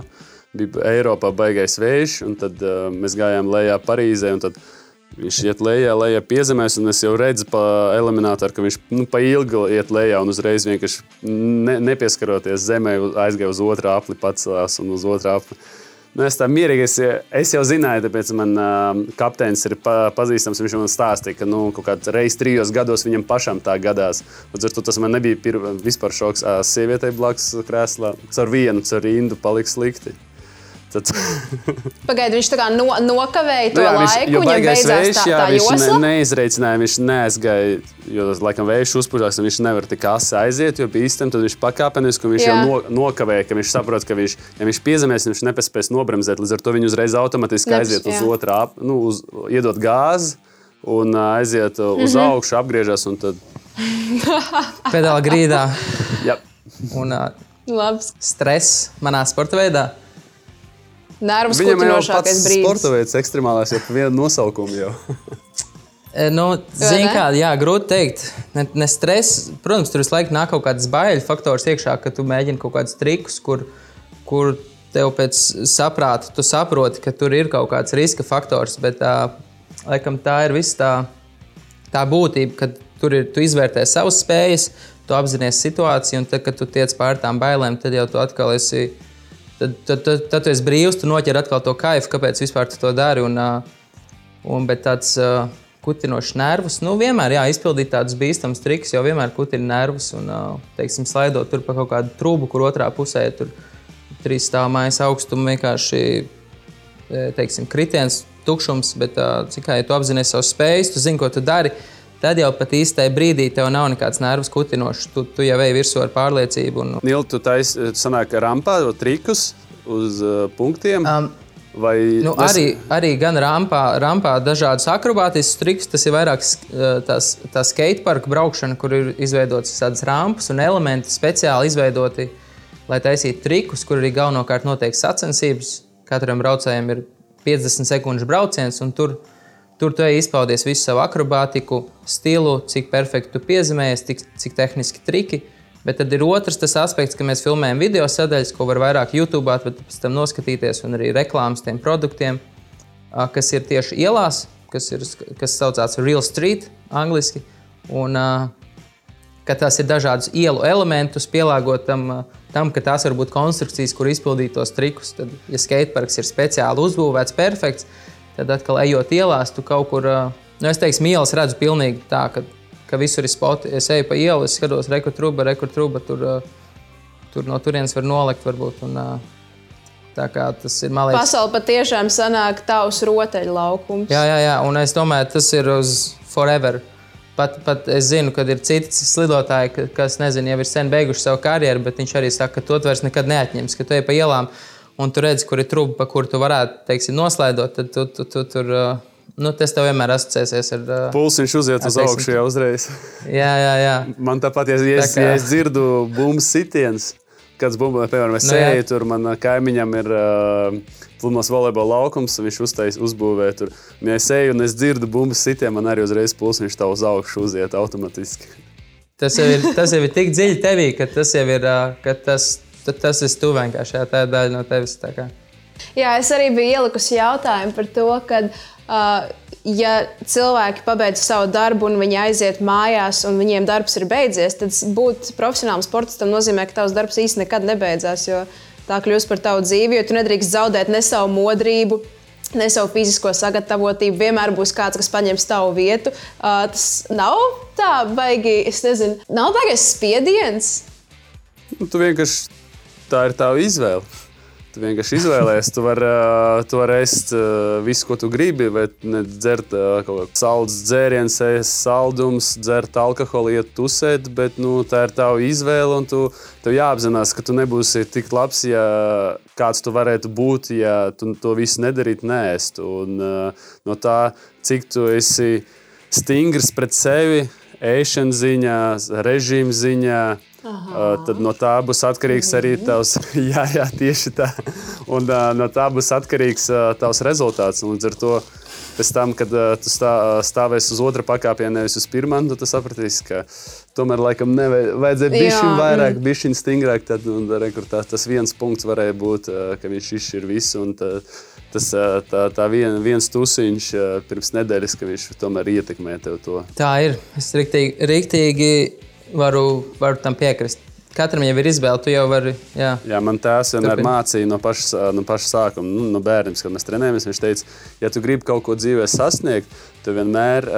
Bija Eiropā baigais vējš, un tad uh, mēs gājām lejā Parīzē. Viņš iet lejā, lejā piezemēs, un es jau redzu, pa eliminātoru, ka viņš nu, pa ilgi iet lejā un uzreiz vienkārši ne, nepieskaroties zemē, aizgāja uz otru apli, pats un uz otru apli. Nu, es tā mierīgi, es, es jau zināju, tāpēc man uh, kapteinis ir pa, pazīstams. Viņš man stāstīja, ka nu, kaut kādā reizē trijos gados viņam pašam tā gadās. Līdz ar to tas man nebija pir, vispār šoks. Uh, sievietei blakus krēslā, caur vienu, caur rindu palika slikti.
Tad... Pagaidiet, viņš tā kā no, nokavēja to nu, jā, viņš, laiku, un viņam beidzās vējš, tā, jā, tā
viņš
josla?
Ne, neizreicināja, viņš neaizgāja, jo, laikam, vējš uzpūžās, un viņš nevar tik asi aiziet, jo bīstam, tad viņš pakāpeniski, un viņš jā. jau no, nokavēja, ka viņš saprot, ka viņš, ja viņš piezemēs, viņš nepaspēs nobremzēt, līdz ar to viņš uzreiz automatiski Neps, aiziet uz jā. otrā, nu, uz, iedot gāzi un aiziet uz mm -hmm. augšu, apgriežas un tad.
Pedāla grīdā.
Jā.
Un uh, stress manā sporta veidā.
Nervus kutinošākais brīdis.
Sporta veids ekstremālais jau pa vienu nosaukumu jau.
E, nu, Ziniet, kā jā, grūti pateikt. Ne, ne stress, protams, tur visu laiku nāk kaut kāds baiļu faktors iekšā, ka tu mēģini kaut kādus trikus, kur, kur tev pēc saprāta tu saproti, ka tur ir kaut kāds riska faktors. Bet tā, laikam, tā ir visa tā, tā būtība, ka tur ir, tu izvērtē savas spējas, tu apzinājies situāciju, un tad, kad tu tiec pār tām bailēm, tad jau tu atkal esi tad, tad, tad, tad tu esi brīvs, tu noķer atkal to kaifu, kāpēc vispār tu to dari. Un, un, bet tāds uh, kutinošs nervus, nu, vienmēr jā, izpildīt tādus bīstamus trikus, jau vienmēr kutina nervus. Un, teiksim, slaidot tur pa kaut kādu trūku, kur otrā pusē tur trīs stāvu mājas augstuma vienkārši teiksim, kritiens, tukšums. Bet cik kā ja tu apzinājies savas spējas, tu zini, ko tu dari. Tad jau pat īstajā brīdī tev nav nekāds nervus kutinošs. Tu, tu jau ej virsū ar pārliecību. Un...
Nil, tu taisīji, sanāk, rampā trikus uz uh, punktiem. Um, Vai
nu, tas... arī, arī gan rampā, rampā dažādas akrobātiskas trikus, tas ir vairāk tās, tā skateparka braukšana, kur ir izveidotas tādas rampas un elementi speciāli izveidoti, lai taisītu trikus, kur arī galvenokārt notiek sacensības. Katram braucējam ir 50 sekundžu brauciens, un tur Tur tu izpaudies visu savu akrobātiku, stilu, cik perfekti tu piezemējies, cik, cik tehniski triki. Bet tad ir otrs tas aspekts, ka mēs filmējam video sadaļas, ko var vairāk YouTube, bet pēc tam noskatīties, un arī reklāmas tiem produktiem, kas ir tieši ielās, kas, ir, kas saucās Real Street angļuiski. Un, ka tas ir dažādus ielu elementus, pielāgot tam, tam, ka tās var būt konstrukcijas, kur izpildīt tos trikus. Tad, ja skateparks ir speciāli uzbūvēts, perfekts, Tad atkal ejot ielās, tu kaut kur, nu, es teiktu, ielas redzu pilnīgi tā, ka, ka visur ir spoti. Es eju pa ielu, es skatos, rekur truba, rekur truba, tur, tur no turienes var nolikt varbūt. Un, Tā kā tas ir
monēta. Pasaule patiešām sanāk tavs rotaļu laukums.
Jā, jā, jā, un es domāju, tas ir uz forever. Pat, pat es zinu, ka ir citi slidotāji, kas nezinu, jau ir sen beiguši savu karjeru, bet viņš arī saka, ka to vairs nekad neatņems, ka tu ej pa ielām un tu redzi, kur ir trūka, pa kuru tu varētu teiksim, noslēdot, tad tu, tu, tu, tur. Nu, tas tev vienmēr asociēsies ar. Uh,
Pulsiņš uziet uz augšu jau uzreiz.
jā, jā, jā.
Man tāpat, ja, ja, tā kā... ja es dzirdu bumbu sitienus, kāds bumbu, piemēram, es nu, eju tur, man kaimiņam ir uh, pludmales volejbola laukums, viņš uztais, uzbūvē tur. Un, ja es eju un es dzirdu bumbu sitienu, man arī uzreiz pulsiņš tā uz augšu uziet automātiski.
Tas jau ir, tas jau ir tik dziļi tevī, ka tas jau ir, ka tas, tad tas ir tu vienkārši. Jā, tā ir daļa no tevis.
Jā, es arī biju ielikusi jautājumu par to, ka. Uh, ja cilvēki pabeidz savu darbu un viņi aiziet mājās, un viņiem darbs ir beidzies, tad būt profesionālam sportistam nozīmē, ka tavs darbs īstenībā nekad nebeidzās. Tā kļūst par tavu dzīvi, jo tu nedrīkst zaudēt ne savu modrību, ne savu fizisko sagatavotību. Vienmēr būs kāds, kas paņems tavu vietu. Uh, tas nav tā baigi, es nezinu, nav baigais spiediens.
Nu, tu vienkārši tā ir tava izvēle. Tu vienkārši izvēlējies, tu vari uh, var ēst uh, visu, ko tu gribi, ne dzert uh, kaut kādu saldus dzērienus, ēst saldums, dzert alkoholu, iet tusēt. Bet nu, tā ir tava izvēle, tu, tev jāapzinās, ka tu nebūsi tik labs, ja kāds tu varētu būt, ja tu to visu nedarītu, nēst. Un, uh, no tā, cik tu esi stingrs pret sevi, ēšanas ziņā, režīmu ziņā Uh, tad no tā būs atkarīgs arī tavs, jā, jā, tieši tā. Un uh, no tā būs atkarīgs uh, tavs rezultāts. Un līdz ar to, pēc tam, kad tu stā, stāvēsi uz otra pakāpiena, nevis uz pirmā, nu, tu sapratīsi, ka tomēr laikam nevajadzēja būt šim vairāk, mm. bišķiņ stingrāk. Tad, un, rekur, tā, tas viens punkts varēja būt, ka viņš izšķir visu. Un, tā, tas, tā, tā vien, viens tusiņš pirms nedēļas, ka viņš tomēr ietekmē tev to.
Tā ir. Es riktīgi, riktīgi varu, varu tam piekrist. katram jau ir izvēle. Tu jau vari. Jā,
jā man tēvs vienmēr mācīja no paša, no paša sākuma, nu, no bērnības, kad mēs trenējamies. Viņš teica, ja tu gribi kaut ko dzīvē sasniegt, tad vienmēr,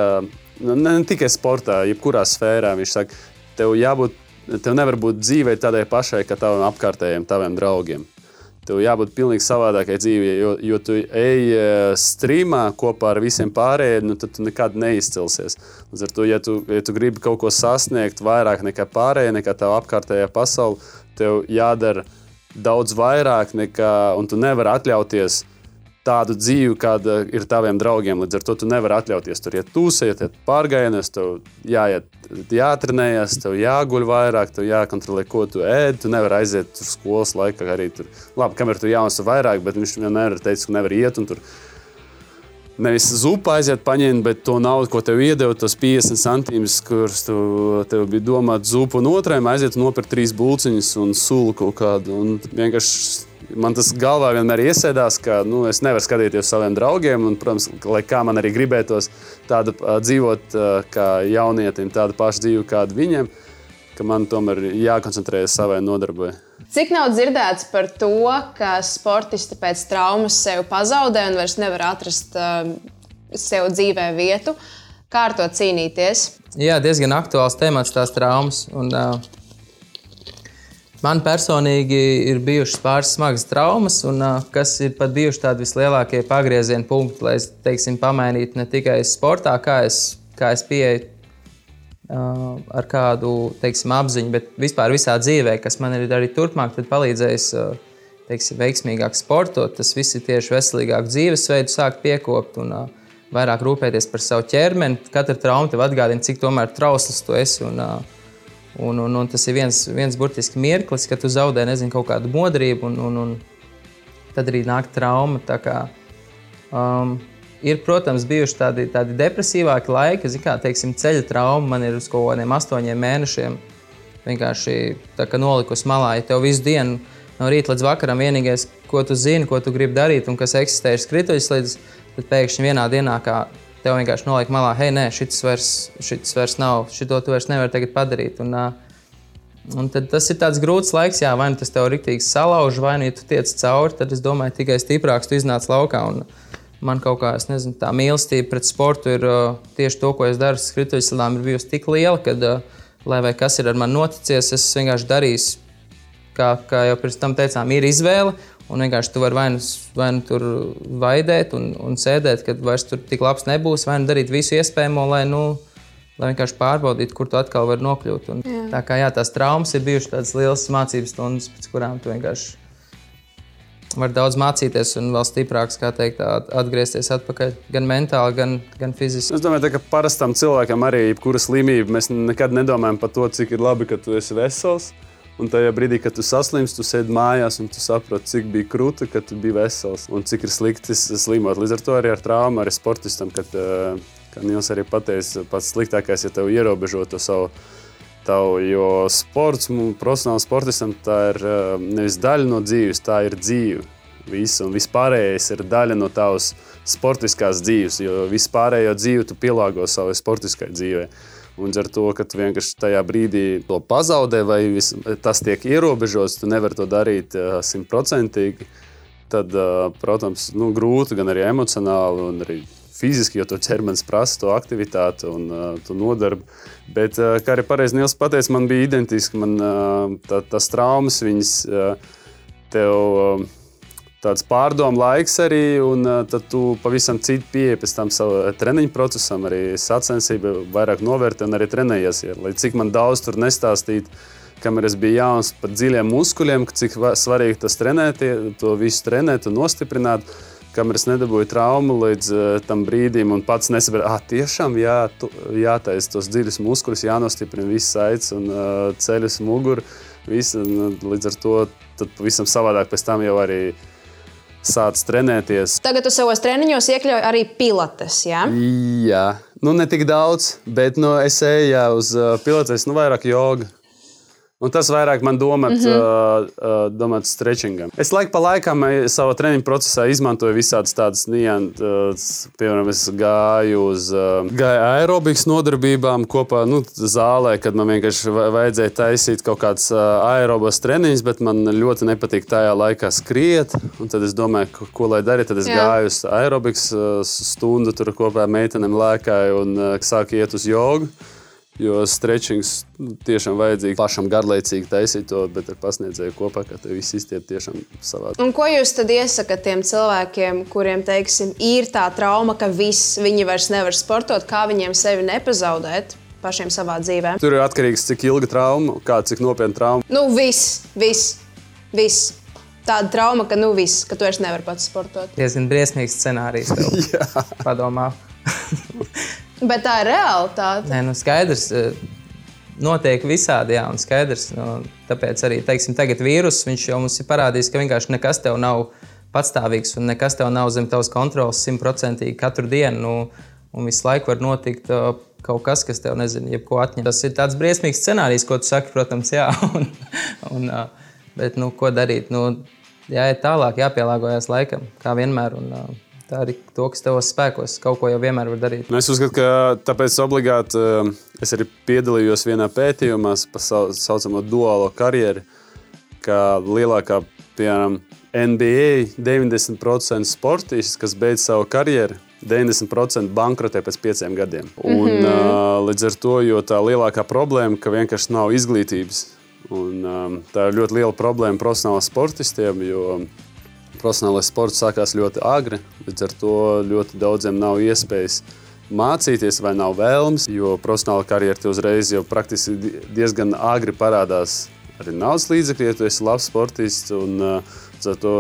nu, ne, tikai sportā, jebkurā sfērā, viņš saka, tev jābūt, tev nevar būt dzīvē tādai pašai, kā tavam apkārtējiem, taviem draugiem. Tev jābūt pilnīgi savādākai dzīvei, jo, jo tu ej streamā kopā ar visiem pārējiem, nu, tad tu nekad neizcelsies. Līdz ar to, ja tu, ja tu gribi kaut ko sasniegt vairāk nekā pārējie, nekā tā apkārtējā pasaule, tev jādara daudz vairāk nekā, un tu nevari atļauties tādu dzīvi, kāda ir taviem draugiem. Līdz ar to tu nevari atļauties tur iet tūsēt, iet pārgājienos, tev jāiet, jātrenējas, tev jāguļ vairāk, tev jākontrolē, ko tu ēd. Tu nevari aiziet uz skolas laikā arī tur. Labi, kamēr tu jauns vairāk, bet viņš vienmēr teica, ka nevar iet un tur. Nevis zupa aiziet, paņemt, bet to naudu, ko tev iedeva, tos 50 centimetrus, kurus tu, tev bija domāts zupu, un otrajam aiziet un nopirkt trīs būciņus un sulu kaut kādu. Un vienkārši man tas galvā vienmēr iesēdās, ka nu, es nevaru skatīties uz saviem draugiem. Un, protams, lai kā man arī gribētos tādu, dzīvot kā jaunietim, tādu pašu dzīvi kādu viņiem, ka man tomēr jākoncentrējas savai nodarbai.
Cik nav dzirdēts par to, ka sportisti pēc traumas sev pazaudē un vairs nevar atrast sev dzīvē vietu? Kā ar to cīnīties?
Jā, diezgan aktuāls temats tās traumas. Un, uh, Man personīgi ir bijušas pāris smagas traumas, un, kas ir pat bijuši tādi vislielākie pagrieziena punkti, lai es teiksim, pamainītu ne tikai sportā, kā es, kā es pieeju uh, ar kādu teiksim, apziņu, bet vispār visā dzīvē, kas man ir arī turpmāk palīdzējis uh, teiksim, veiksmīgāk sportot. Tas viss ir tieši veselīgāku dzīvesveidu, sākt piekopt un uh, vairāk rūpēties par savu ķermeni. Katra trauma tev atgādina, cik trausls tu esi. Un, uh, Un, un, un tas ir viens, viens burtiski mirklis, kad tu zaudē nezinu, kaut kādu modrību, un, un, un tad arī nāk trauma. Kā, um, ir, protams, bijuši tādi, tādi depresīvāki laiki, kā teiksim, ceļa trauma. Man ir uz kaut kādiem astoņiem mēnešiem vienkārši nolikusi malā. Ja tev visu dienu no rīta līdz vakaram vienīgais, ko tu zini, ko tu gribi darīt un kas eksistē, ir skrituļslīdes, tad pēkšņi vienā dienā kā tev vienkārši noliek malā, hei, nē, šis vairs, šis vairs nav, šito tu vairs nevari padarīt. Un, un tas ir tāds grūts laiks, jā, vai nu tas tev rīktīgi salauž, vai nu, ja tu tiec cauri, tad es domāju, tikai stiprāks tu iznāc laukā. Un, man kaut kā, nezinu, tā mīlestība pret sportu ir uh, tieši to, ko es daru. Skrituļslām ir bijusi tik liela, ka, uh, lai vai kas ir ar mani noticies, es vienkārši darīšu, kā, kā jau pirms tam teicām, ir izvēle. Un vienkārši tu vari vai nu, vai nu tur vaidēt un, un sēdēt, kad vairs tur tik labs nebūs, vai nu darīt visu iespējamo, lai, nu, lai vienkārši pārbaudītu, kur tu atkal vari nokļūt. Un, jā. tā kā jā, tās traumas ir bijušas tādas lielas mācības stundas, pēc kurām tu vienkārši vari daudz mācīties un vēl stiprāks, kā teikt, atgriezties atpakaļ gan mentāli, gan, gan fiziski.
Es domāju, ka parastam cilvēkam arī jebkura slimība mēs nekad nedomājam par to, cik ir labi, ka tu esi vesels. Un tajā brīdī, kad tu saslimsti, tu sēdi mājās un tu saproti, cik bija krūti, kad tu biji vesels un cik ir slikti slimot. Līdz ar to arī ar traumu, arī sportistam, kad, eh, kā Nils arī pateica, pats sliktākais, ja tev ierobežo to savu. Tavu, jo sports, profesionāls sportistam, tā ir eh, nevis daļa no dzīves, tā ir dzīve. Viss, un vispārējais ir daļa no tavas sportiskās dzīves, jo vispārējo dzīvi tu pielāgo savai sportiskai dzīvei. Un ar to, ka tu vienkārši tajā brīdī to pazaudē, vai vis, tas tiek ierobežots, tu nevari to darīt simtprocentīgi. Tad, protams, nu, grūti gan arī emocionāli, gan arī fiziski, jo to ķermenis prasa to aktivitāti un uh, to nodarbi. Bet, uh, kā arī pareizi Nils pateica, man bija identiski. Man, uh, tā, tas traumas, viņas uh, tev. Uh, tāds pārdomu laiks arī, un tad tu pavisam citu pieeja pēc tam savam treniņu procesam, arī sacensību vairāk novērtē un arī trenējies. Ja, lai cik man daudz tur nestāstītu, kamēr es biju jauns par dziļiem muskuļiem, cik svarīgi tas trenēt, to visu trenēt un nostiprināt. Kamēr es nedabūju traumu līdz uh, tam brīdim, un pats nesaprotu, ah, tiešām jā, tu, jātaisa tos dziļus muskuļus, jānostiprina viss aicis un uh, ceļus, muguru. Visu, un, līdz ar to pavisam savādāk pēc tam jau arī uh, sācis trenēties.
Tagad jūs savos treniņos iekļaujat arī pilates. Ja?
Jā, nu ne tik daudz, bet nu, es eju uz uh, pilates, nu vairāk joga. Un tas vairāk man domāt, mm -hmm. uh, domāt stretchingam. Es laiku pa laikam savā treniņu procesā izmantoju visādas tādas nianses. Uh, piemēram, es gāju uz uh, gāju aerobikas nodarbībām kopā nu, zālē, kad man vienkārši vajadzēja taisīt kaut kādas uh, aerobas treniņus, bet man ļoti nepatīk tajā laikā skriet. Un tad es domāju, ko, ko lai darītu. Tad es Jā. gāju uz aerobikas uh, stundu, tur kopā ar meitenēm lēkāju un sāku iet uz jogu. Jo stretchings nu, tiešām vajadzīgs pašam garlaicīgi taisīt to, bet ar pasniedzēju kopā, ka tev viss iztiek tiešām savādāk.
Un ko jūs tad iesakāt tiem cilvēkiem, kuriem, teiksim, ir tā trauma, ka viss, viņi vairs nevar sportot, kā viņiem sevi nepazaudēt? Pašiem savā dzīvē.
Tur ir atkarīgs no cik ilga trauma, kā cik nopietna trauma.
Nu, viss, viss, viss. Tāda trauma, ka, nu, viss, ka tu vairs nevari pats sportot.
Diezgan briesmīgs scenārijs. Padomā.
Bet tā ir realitāte.
Nē, nu skaidrs. Eh, notiek visādi, jā, un skaidrs. Nu, tāpēc arī teiksim, tagad vīrus jau mums ir parādījis, ka vienkārši nekas tev nav patstāvīgs un nekas tev nav zem tavas kontrolas simtprocentīgi katru dienu. Nu, un visu laiku var notikt uh, kaut kas, kas tev nezinu, jebko atņem. Tas ir tāds briesmīgs scenārijs, ko tu saki, protams, jā. Un, un, uh, bet, nu, ko darīt? Nu, jāiet tālāk, jāpielāgojas laikam, kā vienmēr. Un, Tā ir to, kas tavos spēkos. Kaut ko jau vienmēr var darīt.
Nu, es uzskatu, ka tāpēc obligāti eh, es arī piedalījos vienā pētījumā par tā saucamo duālo karjeru. Kā lielākā, piemēram, NBA 90% sportists, kas beidz savu karjeru, 90% bankrotē pēc pieciem gadiem. Un, mm -hmm. Līdz ar to tā lielākā problēma, ka vienkārši nav izglītības. Un, um, tā ir ļoti liela problēma profesionāliem sportistiem, jo profesionālais sports sākās ļoti agri. Līdz ar to ļoti daudziem nav iespējas mācīties vai nav vēlmes, jo profesionāla karjera uzreiz jau praktiski diezgan agri parādās arī naudas līdzekļi, ja tu esi labs sportists. Un, uh, to,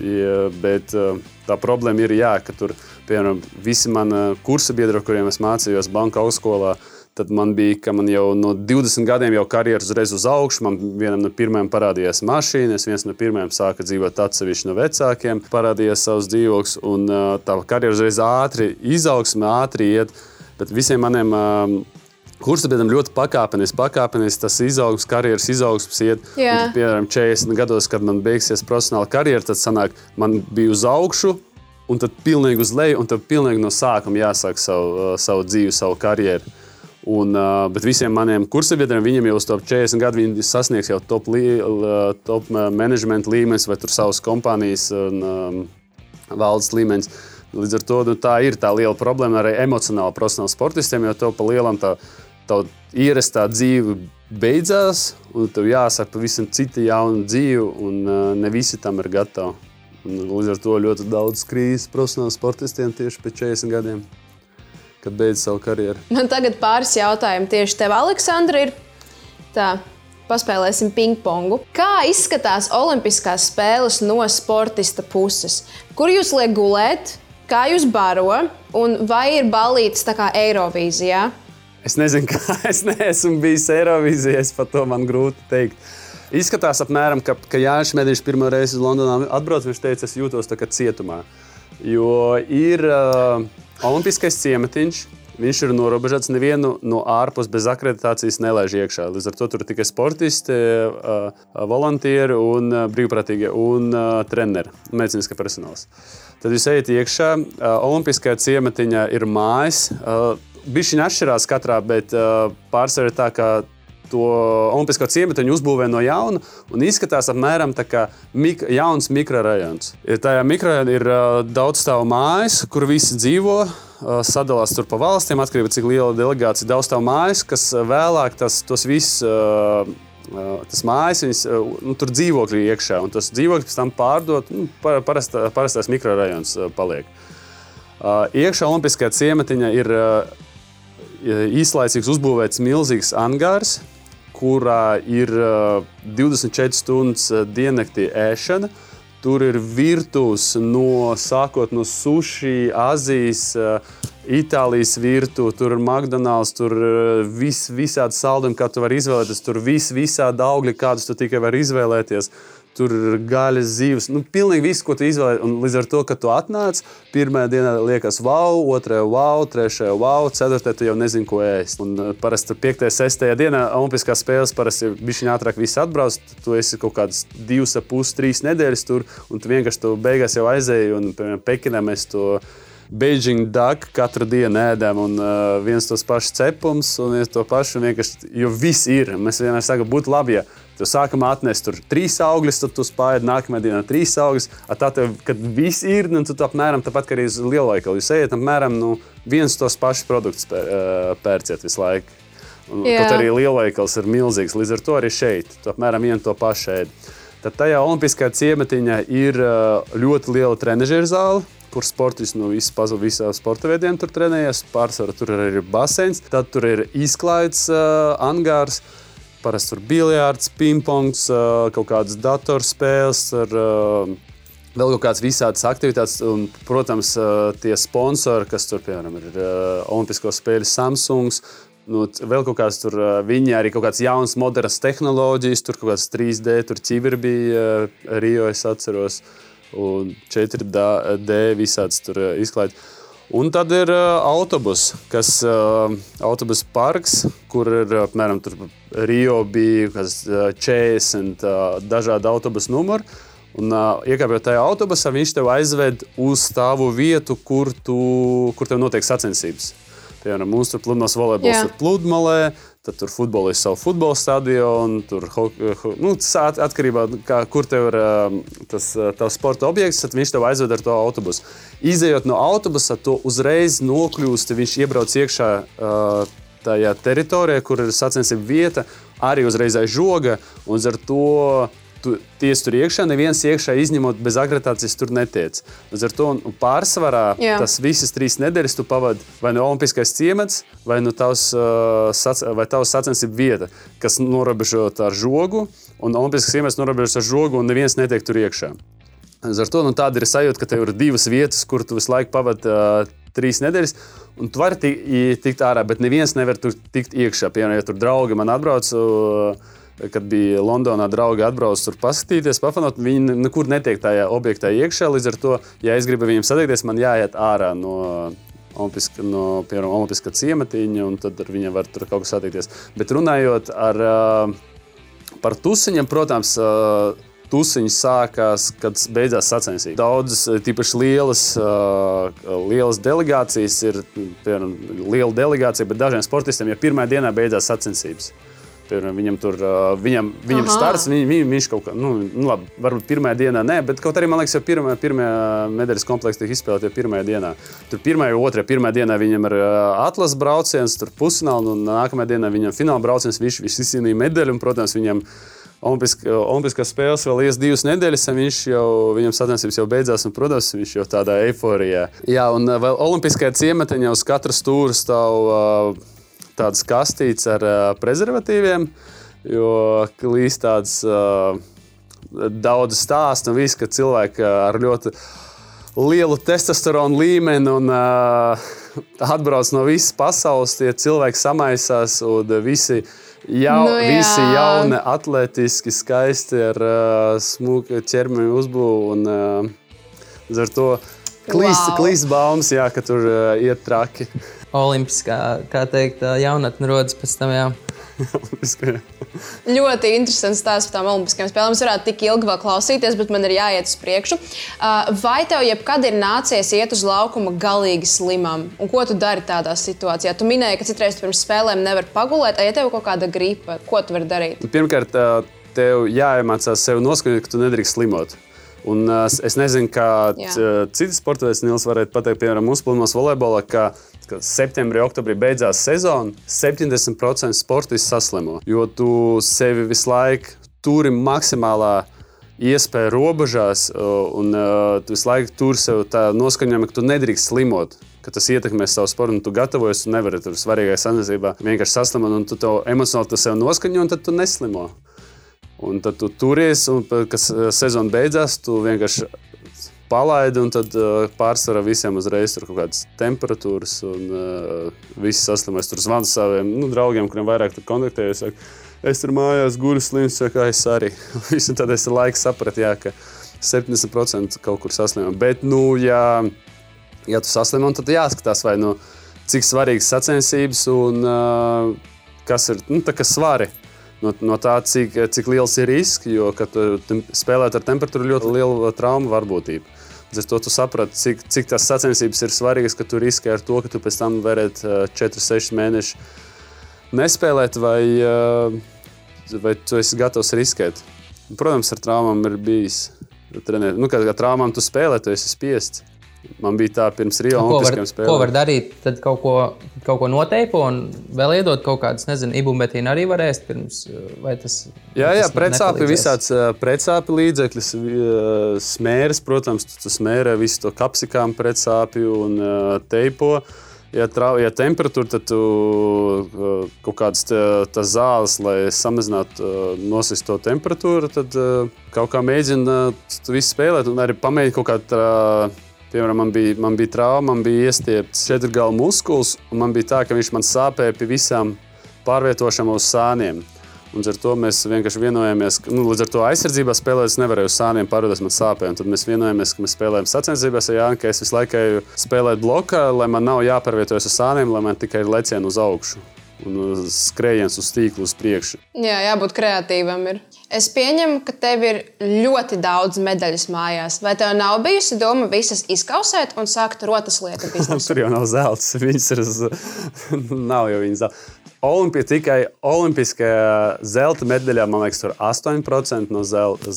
ja, bet uh, tā problēma ir, jā, ka tur, piemēram, visi mani kursa biedri, kuriem es mācījos banka augstskolā, Tad man bija, ka man jau no 20 gadiem jau karjeras uzreiz uz augšu. Man vienam no pirmajiem parādījās mašīnas, viens no pirmajiem sāka dzīvot atsevišķi no vecākiem, parādījās savs dzīvoklis. Un tā karjera uzreiz ātri izaugsme, ātri iet. Bet visiem maniem Kursabiedram ļoti pakāpeniski, pakāpeniski tas izaugsmes, karjeras izaugsmes iet. Un, piemēram, 40 gados, kad man beigsies profesionāla karjera, tad sanāk, man bija uz augšu, un tad pilnīgi uz leju, un tad pilnīgi no sākuma jāsāk savu, savu dzīvi, savu karjeru. Un, uh, bet visiem maniem kursabiedriem, viņiem jau uz top 40 gadu, viņi sasniegs jau top, li, top management līmenis vai savas kompānijas un um, valdes līmenis. Līdz ar to nu, tā ir tā liela problēma arī emocionāli profesionāli sportistiem, jo to pa lielam tā, tā ierastā dzīve beidzās, un tev jāsaka pavisam cita jauna dzīve, un uh, ne visi tam ir gatavi. Un, līdz ar to ļoti daudz krīzes profesionāliem sportistiem tieši pēc 40 gadiem kad beidz savu karjeru.
Man tagad pāris jautājumu tieši tev, Aleksandra. Ir tā. Paspēlēsim ping-pongu. Kā izskatās Olimpiskās spēles no sportista puses? Kur jūs liekat gulēt, kā jūs baro, un vai ir balītas tā kā Eirovīzijā?
Es nezinu, kā es neesmu bijis Eirovīzijā, par to man grūti pateikt. Izskatās, apmēram, ka, ka Jānis Medīšs pirmo reizi uz Londonā atbrauc. Viņš teica, es jūtos tā kā cietumā. Jo ir uh, Olimpiskais ciematiņš. Viņš ir norobežots. Nevienu no ārpus bez akreditācijas nelaiž iekšā. Līdz ar to tur tikai sportisti, volunteeri, un brīvprātīgie un treneri, medicīniskā personāls. Tad jūs ejat iekšā. Olimpiskajā ciematiņā ir mājas. Bišķiņa atšķirās katrā, bet pārsvarā tā, ka to Olimpisko ciematu uzbūvē no jauna un izskatās apmēram tā kā mik jauns mikrorajons. Tajā mikrorajonā ir uh, daudz stāvu mājas, kur visi dzīvo. Uh, sadalās tur pa valstīm, atkarībā no cik liela delegācija, daudz stāvu mājas, kas vēlāk tas, tos visus. Uh, tas mājas, viņas, nu, tur dzīvokļi iekšā, un tas dzīvoklis pēc tam pārdot, nu, parastā, parastais mikrorajons paliek. Iekšā Olimpiskajā ciematiņā ir īslaicīgs uzbūvēts milzīgs angārs, kurā ir 24 stundas diennaktī ēšana. Tur ir virtuves no sākot no sushi, Azijas, Itālijas virtuve, tur ir McDonald's, tur ir vis, visādi saldumi, kā tu vari izvēlēties. Tur viss, visādi augļi, kādus tu tikai vari izvēlēties. Tur ir gaļas, zivs. Nu, pilnīgi viss, ko tu izvēlējies. Un līdz ar to, ka tu atnāc, pirmā dienā liekas, wow, otrajā wow, trešajā wow, ceturtajā tu jau nezini, ko ēst. Un uh, parasti tur 5. un 6. dienā Olimpiskās spēles parasti viņš viņa ātrāk viss atbrauc. Tu esi kaut kādas divas, pus, trīs nedēļas tur, un tu vienkārši tu beigās jau aizēji. Un, piemēram, Pekinā mēs to Beijing Duck katru dienu ēdam, un uh, viens tos pašus cepums, un viens to pašu vienkārši, jo viss ir. Mēs vienmēr sakām, būtu labi, ja tu sākumā atnesi tur trīs augļus, tad tu spēj nākamajā dienā trīs augļus. Tad, kad viss ir, nu, tad apmēram tāpat kā arī uz lielveikalu. Jūs ejat apmēram nu, viens tos pašus produktus pēr, uh, pērciet visu laiku. Un, kaut arī lielveikals ir milzīgs, līdz ar to arī šeit. Tu apmēram vienu to pašu ēdi. Tad tajā Olimpiskajā ciematiņā ir uh, ļoti liela trenižera zāle kur sportists no nu, visām sporta veidiem tur trenējas. Pārsvarā tur ir arī baseins, tad tur ir izklaides uh, angārs. Parasti tur bija biljārds, pingpongs, uh, kaut kādas datorspēles. Ar, uh, Vēl kaut kādas visādas aktivitātes, un, protams, uh, tie sponsori, kas tur, piemēram, ir uh, Olimpisko spēļu Samsungs, nu, vēl kaut kādas tur, viņi arī kaut kādas jaunas, modernas tehnoloģijas, tur kaut kādas 3D, tur ķiberi bija Rio, es atceros. Uh, un 4D visāds tur eh, izklaides. Un tad ir uh, autobus, kas ir uh, autobusu parks, kur ir apmēram Rio bija kas, uh, 40 uh, dažādi autobusu numuri. Un, uh, iekāpjot tajā autobusā, viņš tev aizved uz tavu vietu, kur, tu, kur tev notiek sacensības. Piemēram, mums tur pludmales volejbols ir pludmalē, tad tur futbolists savu futbola stadionu, tur nu, atkarībā no tā, kur tev ir tas tavs sporta objekts, tad viņš tev aizved ar to autobusu. Izejot no autobusa, tu uzreiz nokļūsti, viņš iebrauc iekšā tajā teritorijā, kur ir sacensību vieta, arī uzreiz aiz žoga, un ar to tu tiesi tur iekšā, neviens iekšā izņemot bez akreditācijas tur netiec. Līdz ar to pārsvarā Jā. tas visas trīs nedēļas tu pavadi vai no Olimpiskais ciemats, vai no tavs, uh, sac, vai tavs sacensību vieta, kas norobežota ar žogu, un Olimpiskais ciemats norobežots ar žogu, un neviens netiek tur iekšā. Līdz ar to nu, tāda ir sajūta, ka tev ir divas vietas, kur tu visu laiku pavadi uh, trīs nedēļas. Un tu vari tikt ārā, bet neviens nevar tur tikt iekšā. Piemēram, ja tur draugi man atbrauc. Uh, kad bija Londonā draugi atbrauc tur paskatīties, pafanot, viņi nekur netiek tajā objektā iekšā. Līdz ar to, ja es gribu viņiem satiekties, man jāiet ārā no. Olimpiska, no piemēram, Olimpiskā ciematiņa, un tad ar viņiem var tur kaut kas satiekties. Bet runājot ar, par tusiņiem, protams, tusiņš sākās, kad beidzās sacensības. Daudzas, tīpaši lielas, lielas delegācijas, ir piemēram, liela delegācija, bet dažiem sportistiem jau pirmā dienā beidzās sacensības. Piemēram, viņam tur viņam, viņam Aha. starts, viņ, viņ, viņš kaut kā, nu, nu labi, varbūt pirmajā dienā nē, bet kaut arī man liekas, jau pirmā, pirmajā medaļas kompleksā tiek izspēlēta jau pirmajā dienā. Tur pirmajā, otrajā, pirmajā dienā viņam ir atlases brauciens, tur pusfināls, un nākamajā dienā viņam fināla brauciens, viņš, viņš izcīnīja medaļu, un, protams, viņam. Olimpiskā, Olimpiskās spēles vēl ies divas nedēļas, un viņš jau, viņam sacensības jau beidzās, un, protams, viņš jau tādā eiforijā. Jā, un vēl Olimpiskajā ciematiņā uz katras stūra stāv uh, tādas kastītes ar uh, prezervatīviem, jo klīst tādas uh, daudz stāstu un viss, ka cilvēki ar ļoti lielu testosteronu līmeni un uh, atbrauc no visas pasaules, tie cilvēki samaisās un visi. Jau, nu, jā. visi jauni, atletiski, skaisti ar uh, smuku ķermeņa uzbūvi. Un, uh, ar to klīst, wow. klīst baumas, jā, ka tur uh, iet traki
olimpiskā, kā teikt, jaunatne rodas pēc tam. Jā.
ļoti interesants stāsts par tām olimpiskajām spēlēm. Es varētu tik ilgi vēl klausīties, bet man ir jāiet uz priekšu. Vai tev jebkad ir nācies iet uz laukuma galīgi slimam? Un ko tu dari tādā situācijā? Tu minēji, ka citreiz pirms spēlēm nevar pagulēt. Ja tev ir kaut kāda gripa, ko tu vari darīt?
Pirmkārt, tev jāiemācās sev noskaņot, ka tu nedrīkst slimot. Un, uh, es nezinu, kā citi sporta veids Nils varētu pateikt, piemēram, mūsu plūmos volejbolā, ka kad septembrī, oktobrī beidzās sezona, 70% sportisti saslimo. Jo tu sevi visu laiku turi maksimālā iespēja robežās, un uh, tu visu laiku tur sev tā noskaņojama, ka tu nedrīkst slimot. Ka tas ietekmēs savu sportu, un tu gatavojies, un nevari tur svarīgajā sanācībā vienkārši saslimot, un tu to emocionāli tu sev noskaņo, un tad tu neslimo. Un tad tu turies, un kad sezona beidzās, tu vienkārši palaidi, un tad uh, pārsvarā visiem uzreiz ir kaut kādas temperatūras, un uh, visi saslimēs. Tur zvanu saviem nu, draugiem, kuriem vairāk kontaktējos. es tur mājās guļu slims, kā es arī. Visu tad es laiku sapratu, jā, ka 70% kaut kur saslimam. Bet, nu, ja, ja tu saslimam, tad jāskatās, vai nu, cik svarīgas sacensības un uh, kas ir nu, svari. No, no tā, cik, cik liels ir risks, jo, kad spēlēt ar temperatūru, ļoti liela trauma varbūtība. Līdz ar to tu saprati, cik, cik tas sacensības ir svarīgas, ka tu riskē ar to, ka tu pēc tam varētu 4-6 mēnešus nespēlēt, vai, vai tu esi gatavs riskēt. Protams, ar traumām ir bijis. Trenēt. Nu, kad ar traumām tu spēlē, tu esi spiests. Man bija tā pirms Rio Olimpiskajām spēlēm.
Ko var darīt? Tad kaut ko, kaut ko noteipo un vēl iedot kaut kādas, nezinu, ibumetīnu arī var ēst pirms. Tas,
jā, jā, pretsāpju, visāds pretsāpju līdzekļus, smēres, protams, tu, tu smērē visu to kapsikām pretsāpju un teipo. Ja, trau, ja temperatūra, tad tu kaut kādas tās zāles, lai samazinātu, nosist to temperatūru, tad kaut kā mēģina tu visu spēlēt un arī pamēģināt kaut kādā Piemēram, man bija, man bija trauma, man bija iestiepts četrgala muskulis, un man bija tā, ka viņš man sāpēja pie visām pārvietošanām uz sāniem. Un ar to mēs vienkārši vienojāmies, ka nu, līdz ar to aizsardzībā spēlēt, es nevarēju uz sāniem pārvietot, man sāpēja. Tad mēs vienojāmies, ka mēs spēlējam sacensībās, ja Jānis, ka es visu laiku spēlēju blokā, lai man nav jāpārvietojas uz sāniem, lai man tikai ir lecieni uz augšu un skrējiens uz tīklu uz priekšu.
Jā, jābūt kreatīvam. Ir. Es pieņemu, ka tev ir ļoti daudz medaļas mājās. Vai tev nav bijusi doma visas izkausēt un sākt rotas lietu biznesu?
Tur jau nav zelta. Viņas ir uz... nav jau viņas zelta. Olimpija tikai olimpiskajā zelta medaļā, man liekas, tur 8% no zelta.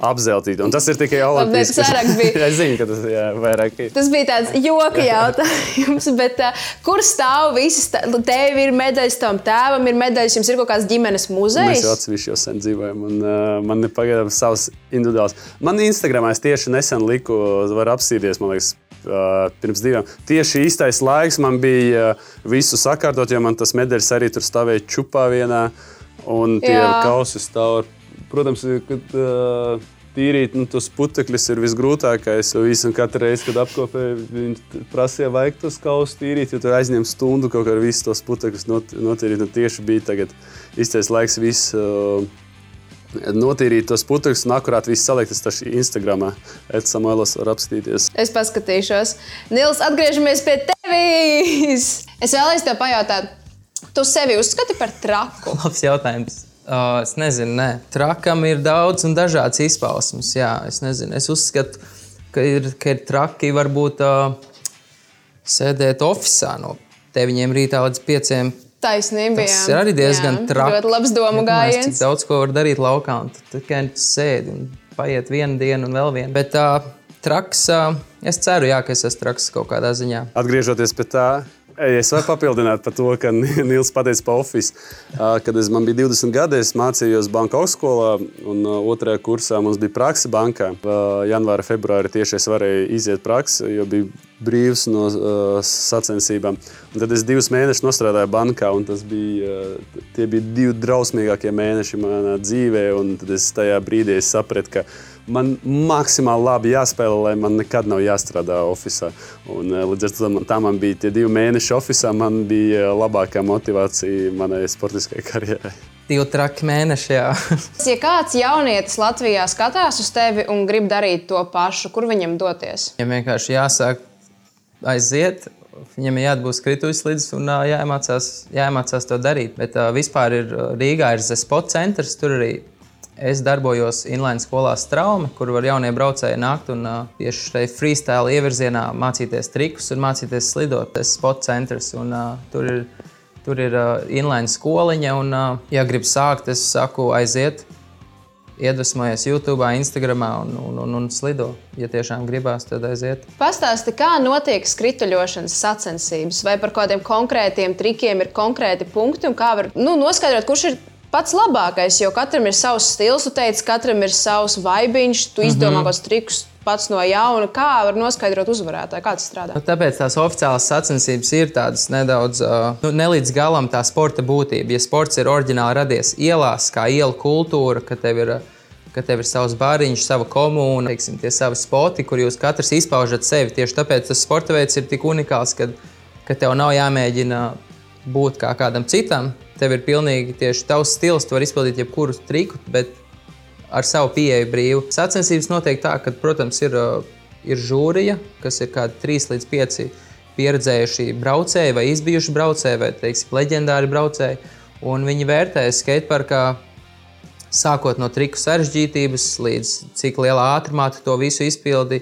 Zelta apzeltīta. Un tas ir tikai olimpisks. es zinu, ka tas jā, vairāk ir.
Tas bija tāds joka jautājums, bet uh, kur stāv visas? Tev ir medaļas, tam tēvam ir medaļas, jums ir kaut kāds ģimenes muzejs.
Mēs jau atsevišķi jau sen dzīvojam, un uh, man ir pagaidām savs individuāls. Man Instagramā es tieši nesen liku, var apsīties, man liekas, Uh, pirms diviem. Tieši īstais laiks man bija uh, visu sakārtot, jo man tas medaļas arī tur stāvēja čupā vienā, un tie kausi stāv Protams, kad uh, tīrīt nu, tos putekļus ir visgrūtākais. Visam katru reizi, kad apkopēju, viņi prasīja, vajag tos kausus tīrīt, jo tur aizņem stundu kaut kā ar visus tos putekļus not, notīrīt. Un tieši bija tagad īstais laiks viss. Uh, Notīrīt tos putekļus un akurāt visu salikt. Es tam Instagramā Samuēlas var apskatīties.
Es paskatīšos. Nils, atgriežamies pie tevis! Es vēlēju tev pajautāt, tu sevi uzskati par traku?
Labs jautājums. Uh, es nezinu, nē. Trakam ir daudz un dažādas izpausmes. Jā, es nezinu. Es uzskatu, ka ir, ka ir traki varbūt uh, sēdēt oficiālā no 9 rītā līdz 5.
Taisnība,
tas ir arī diezgan jā, traki.
Ļoti labs domu gājiens.
Daudz ko var darīt laukā, un tu tikai sēdi un paiet vienu dienu un vēl vienu. Bet uh, traks, uh, es ceru, jā, ka es esmu traks kaut kādā ziņā.
Atgriežoties pie tā, Es varu papildināt par to, ka Nils pateica par Office. Kad es, man bija 20 gadi, es mācījos banka augstskolā, un otrajā kursā mums bija praksa bankā. Janvāra, februāra tieši es varēju iziet praksi, jo biju brīvs no sacensībām. Un tad es divus mēnešus strādāju bankā, un tas bija, uh, bija divi drausmīgākie mēneši manā dzīvē. Tad es tajā brīdī es sapratu, man maksimāli labi jāspēlē, lai man nekad nav jāstrādā oficiālā. Eh, līdz ar to tā man bija tie divi mēneši oficiālā, man bija labākā motivācija manai sportiskajai karjerai.
Divi traki mēneši.
Ja kāds jaunietis Latvijā skatās uz tevi un grib darīt to pašu, kur viņam doties?
Viņam vienkārši jāsāk aiziet, Viņam ir jāatbūt kritus līdz un jāiemācās, jāiemācās to darīt. Bet uh, vispār ir Rīgā ir Zespot centrs. Tur arī Es darbojos inline skolā Straume, kur var jaunie braucēji nākt un uh, tieši šai freestyle ievirzienā mācīties trikus un mācīties slidot. Tas ir sport centrs un uh, tur ir, tur ir uh, inline skoliņa. Un, uh, ja grib sākt, es saku, aiziet, iedvesmojies YouTube, Instagram un, un, un, un slido. Ja tiešām gribās, tad aiziet.
Pastāsti, kā notiek skrituļošanas sacensības, vai par kādiem konkrētiem trikiem ir konkrēti punkti, un kā var nu, noskaidrot, kurš ir pats labākais, jo katram ir savs stils, tu teici, katram ir savs vaibiņš, tu izdomā mm -hmm. kādus trikus pats no jauna. Kā var noskaidrot uzvarētāju, kā tas strādā?
Nu, tāpēc tās oficiālās sacensības ir tādas nedaudz uh, nu, ne līdz galam tā sporta būtība. Ja sports ir oriģināli radies ielās, kā ielu kultūra, ka tev ir. Ka tev ir savs bāriņš, sava komūna, teiksim, tie savi spoti, kur jūs katrs izpaužat sevi. Tieši tāpēc tas sporta veids ir tik unikāls, ka, ka tev nav jāmēģina būt kā kādam citam tev ir pilnīgi tieši tavs stils, tu vari izpildīt jebkuru triku, bet ar savu pieeju brīvu. Sacensības notiek tā, ka, protams, ir, ir žūrija, kas ir kādi 3 līdz 5 pieredzējuši braucēji vai izbijuši braucēji vai, teiksim, leģendāri braucēji. Un viņi vērtē skateparkā sākot no triku sarežģītības līdz cik lielā ātrumā tu to visu izpildi,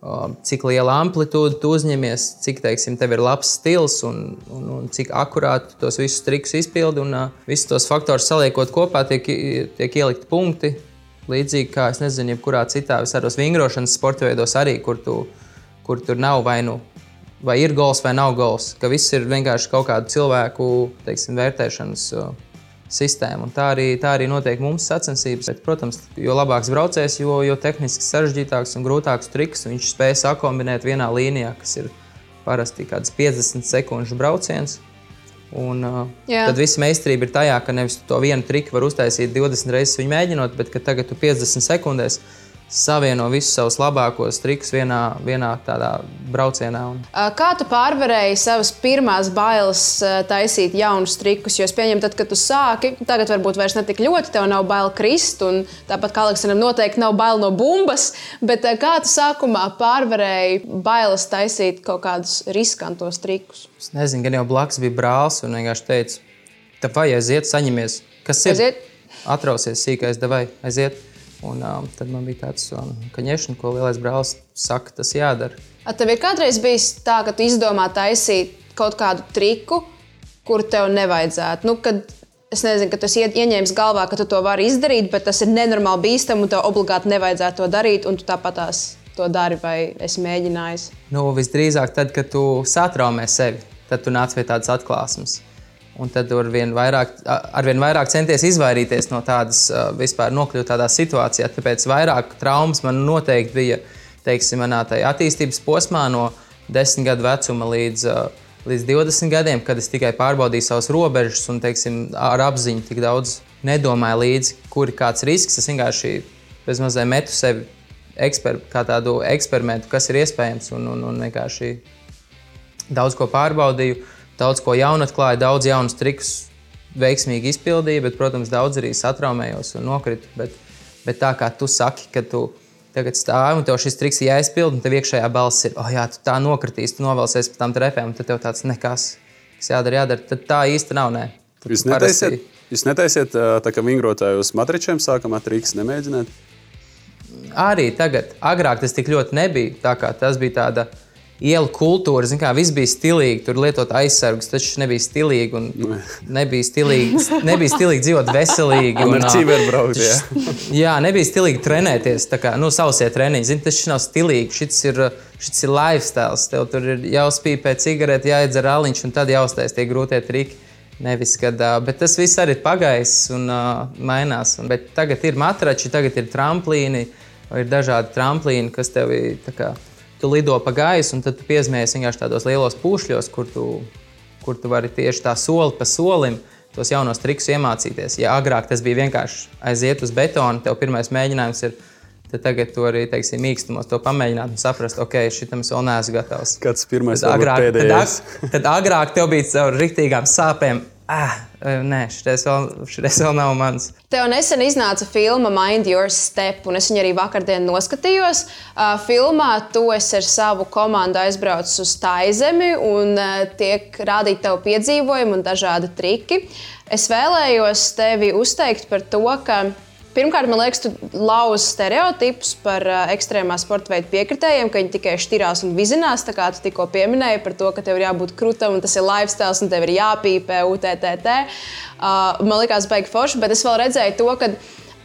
cik liela amplitūda tu uzņemies, cik teiksim, tev ir labs stils un, un, un cik akurāti tos visus trikus izpildi. Un uh, visus tos faktorus saliekot kopā, tiek, tiek ielikti punkti. Līdzīgi kā es nezinu, jebkurā citā visādos vingrošanas sporta veidos, arī kur, tu, kur tur nav vai nu. Vai ir gols vai nav gols, ka viss ir vienkārši kaut kādu cilvēku teiksim, vērtēšanas uh, sistēma. Un tā arī, tā arī notiek mums sacensības. Bet, protams, jo labāks braucējs, jo, jo tehniski sarežģītāks un grūtāks triks viņš spēj sakombinēt vienā līnijā, kas ir parasti kāds 50 sekundžu brauciens. Un, uh, Jā. tad viss meistarība ir tajā, ka nevis to vienu triku var uztaisīt 20 reizes viņu mēģinot, bet tagad tu 50 sekundēs savieno visus savus labākos trikus vienā, vienā tādā braucienā. Un...
Kā tu pārvarēji savas pirmās bailes taisīt jaunus trikus? Jo es pieņemu, tad, kad tu sāki, tagad varbūt vairs ne tik ļoti, tev nav bail krist, un tāpat kā Aleksandram noteikti nav bail no bumbas, bet kā tu sākumā pārvarēji bailes taisīt kaut kādus riskantos trikus?
Es nezinu, gan jau blakus bija brālis un vienkārši teica, tā vai aiziet, saņemies. Kas ir? Aiziet. Atrausies sīkais, vai aiziet. Un, um, tad man bija tāds um, kaņešana, ko lielais brālis saka, tas jādara.
A tev ir kādreiz bijis tā, ka tu izdomā taisīt kaut kādu triku, kuru tev nevajadzētu? Nu, kad, es nezinu, ka tas ieņēmis galvā, ka tu to vari izdarīt, bet tas ir nenormāli bīstami un tev obligāti nevajadzētu to darīt, un tu tāpat tās to dari vai esi mēģinājis?
Nu, visdrīzāk tad, kad tu satraumē sevi, tad tu nāc pie tādas atklāsmes. Un tad ar vien vairāk, ar vien vairāk centies izvairīties no tādas, vispār nokļūt tādā situācijā. Tāpēc vairāk traumas man noteikti bija teiksim, manā attīstības posmā no 10 gadu vecuma līdz, līdz 20 gadiem, kad es tikai pārbaudīju savas robežas un teiksim, ar apziņu tik daudz nedomāju līdzi, kur ir kāds risks. Es vienkārši bezmazliet metu sevi eksper, kā tādu eksperimentu, kas ir iespējams, un, un, un vienkārši daudz ko pārbaudīju daudz ko jaunu atklāju, daudz jaunus trikus veiksmīgi izpildīju, bet, protams, daudz arī satraumējos un nokritu. Bet, bet tā kā tu saki, ka tu tagad stāvi un tev šis triks ir jāizpild, un tev iekšējā balss ir, oh, jā, tu tā nokritīs, tu novelsies pēc tam trepēm, un tad tev tāds nekas, kas jādara, jādara. Tad tā īsti nav. Nē.
Jūs netaisiet, parasti... jūs netaisiet tā kā vingrotāju uz matričiem, sākam ar triks nemēģināt?
Arī tagad, agrāk tas tik ļoti nebija. Tā kā tas bija tāds ielu kultūra, zin, kā viss bija stilīgi, tur lietot aizsargus, taču nebija stilīgi un nebija stilīgi, nebija stilīgi dzīvot veselīgi.
Un, un ar ciberbraukt,
jā. jā, nebija stilīgi trenēties, tā kā, nu, sausie treniņi, zin, tas nav stilīgi, šis ir, šis ir lifestyle, tev tur ir jāuzpīpē cigareti, jāiedzer aliņš un tad jāuztais tie grūtie triki. Nevis, kad, bet tas viss arī ir pagājis un uh, mainās. Un, tagad ir matrači, tagad ir tramplīni, ir dažādi tramplīni, kas tev ir tu lido pa gaisu, un tad tu piesmējies vienkārši tādos lielos pūšļos, kur tu, kur tu vari tieši tā soli pa solim tos jaunos trikus iemācīties. Ja agrāk tas bija vienkārši aiziet uz betonu, tev pirmais mēģinājums ir. Tad tagad tu arī teiksim, mīkstumos to pamēģināt un saprast, ok, šitam es vēl neesmu gatavs.
Kāds pirmais
tad agrāk, tad, tad agrāk tev bija caur rīktīgām sāpēm ah, nē, šis vēl, vēl nav mans.
Tev nesen iznāca filma Mind Your Step, un es viņu arī vakardien noskatījos. Uh, filmā tu esi ar savu komandu aizbraucis uz Taizemi un uh, tiek rādīti tev piedzīvojumi un dažādi triki. Es vēlējos tevi uzteikt par to, ka Pirmkārt, man liekas, tu lauzi stereotipus par uh, ekstrēmā sporta veidu piekritējiem, ka viņi tikai šķirās un vizinās. Tā kā tu tikko pieminēji par to, ka tev ir jābūt krūtam un tas ir lifestyle un tev ir jāpīpē UTTT. Uh, man liekas, baigi forši, bet es vēl redzēju to, ka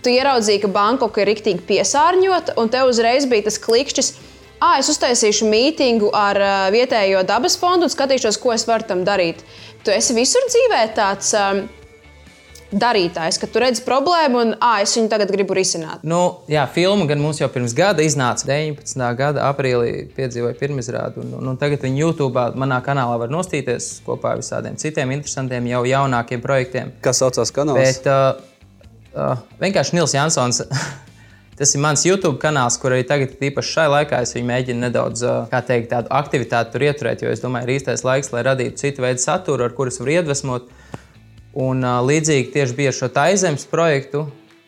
tu ieraudzīji, ka Bankoka ir riktīgi piesārņota un tev uzreiz bija tas klikšķis. Ah, es uztaisīšu mītingu ar uh, vietējo dabas fondu un skatīšos, ko es varu tam darīt. Tu esi visur dzīvē tāds. Um, darītājs, ka tu redzi problēmu un ah, es viņu tagad gribu risināt.
Nu, jā, filma gan mums jau pirms gada iznāca. 19. gada aprīlī piedzīvoja pirmizrādi, un, un, un tagad viņa YouTube manā kanālā var nostīties kopā ar visādiem citiem interesantiem, jau jaunākiem projektiem.
Kas saucās kanāls?
Bet, uh, uh, vienkārši Nils Jansons. Tas ir mans YouTube kanāls, kur arī tagad, īpaši šai laikā, es mēģinu nedaudz teikt, tādu aktivitāti tur ieturēt, jo es domāju, ir īstais laiks, lai radītu citu veidu saturu, ar kurus var iedvesmot. Un, līdzīgi tieši bija šo taizemes projektu.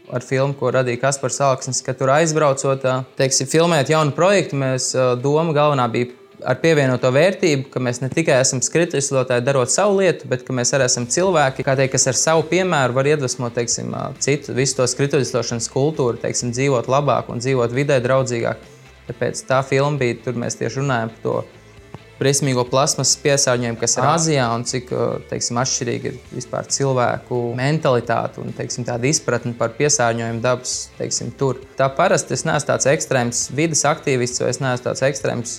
Ar filmu, ko radīja Kaspars Alksnis, ka tur aizbraucot, teiksim, filmēt jaunu projektu, mēs doma galvenā bija ar pievienoto vērtību, ka mēs ne tikai esam skrituļslotāji, darot savu lietu, bet ka mēs arī esam cilvēki, teikt, kas ar savu piemēru var iedvesmot teiksim, citu, visu to skrituļslošanas kultūru, teiksim, dzīvot labāk un dzīvot vidē draudzīgāk. Tāpēc tā filma bija, tur mēs tieši runājam par to briesmīgo plasmas piesārņojumu, kas ir Āzijā, un cik teiksim, atšķirīga ir vispār cilvēku mentalitāte un teiksim, tāda izpratne par piesārņojumu dabas teiksim, tur. Tā parasti es neesmu tāds ekstrēms vidas aktīvists vai es neesmu tāds ekstrēms.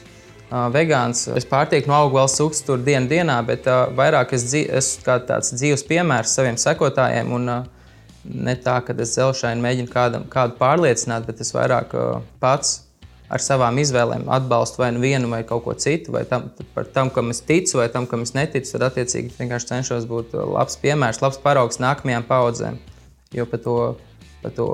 Uh, vegāns. Es pārtieku no augļu sugas tur dienu dienā, bet uh, vairāk es esmu kā tāds dzīves piemērs saviem sekotājiem. Un, uh, ne tā, ka es zelšaini mēģinu kādam, kādu pārliecināt, bet es vairāk uh, pats ar savām izvēlēm atbalstu vai nu vienu vai kaut ko citu, vai tam, tam, kam es ticu, vai tam, kam es neticu, tad attiecīgi vienkārši cenšos būt uh, labs piemērs, labs paraugs nākamajām paudzēm. Jo par to, par to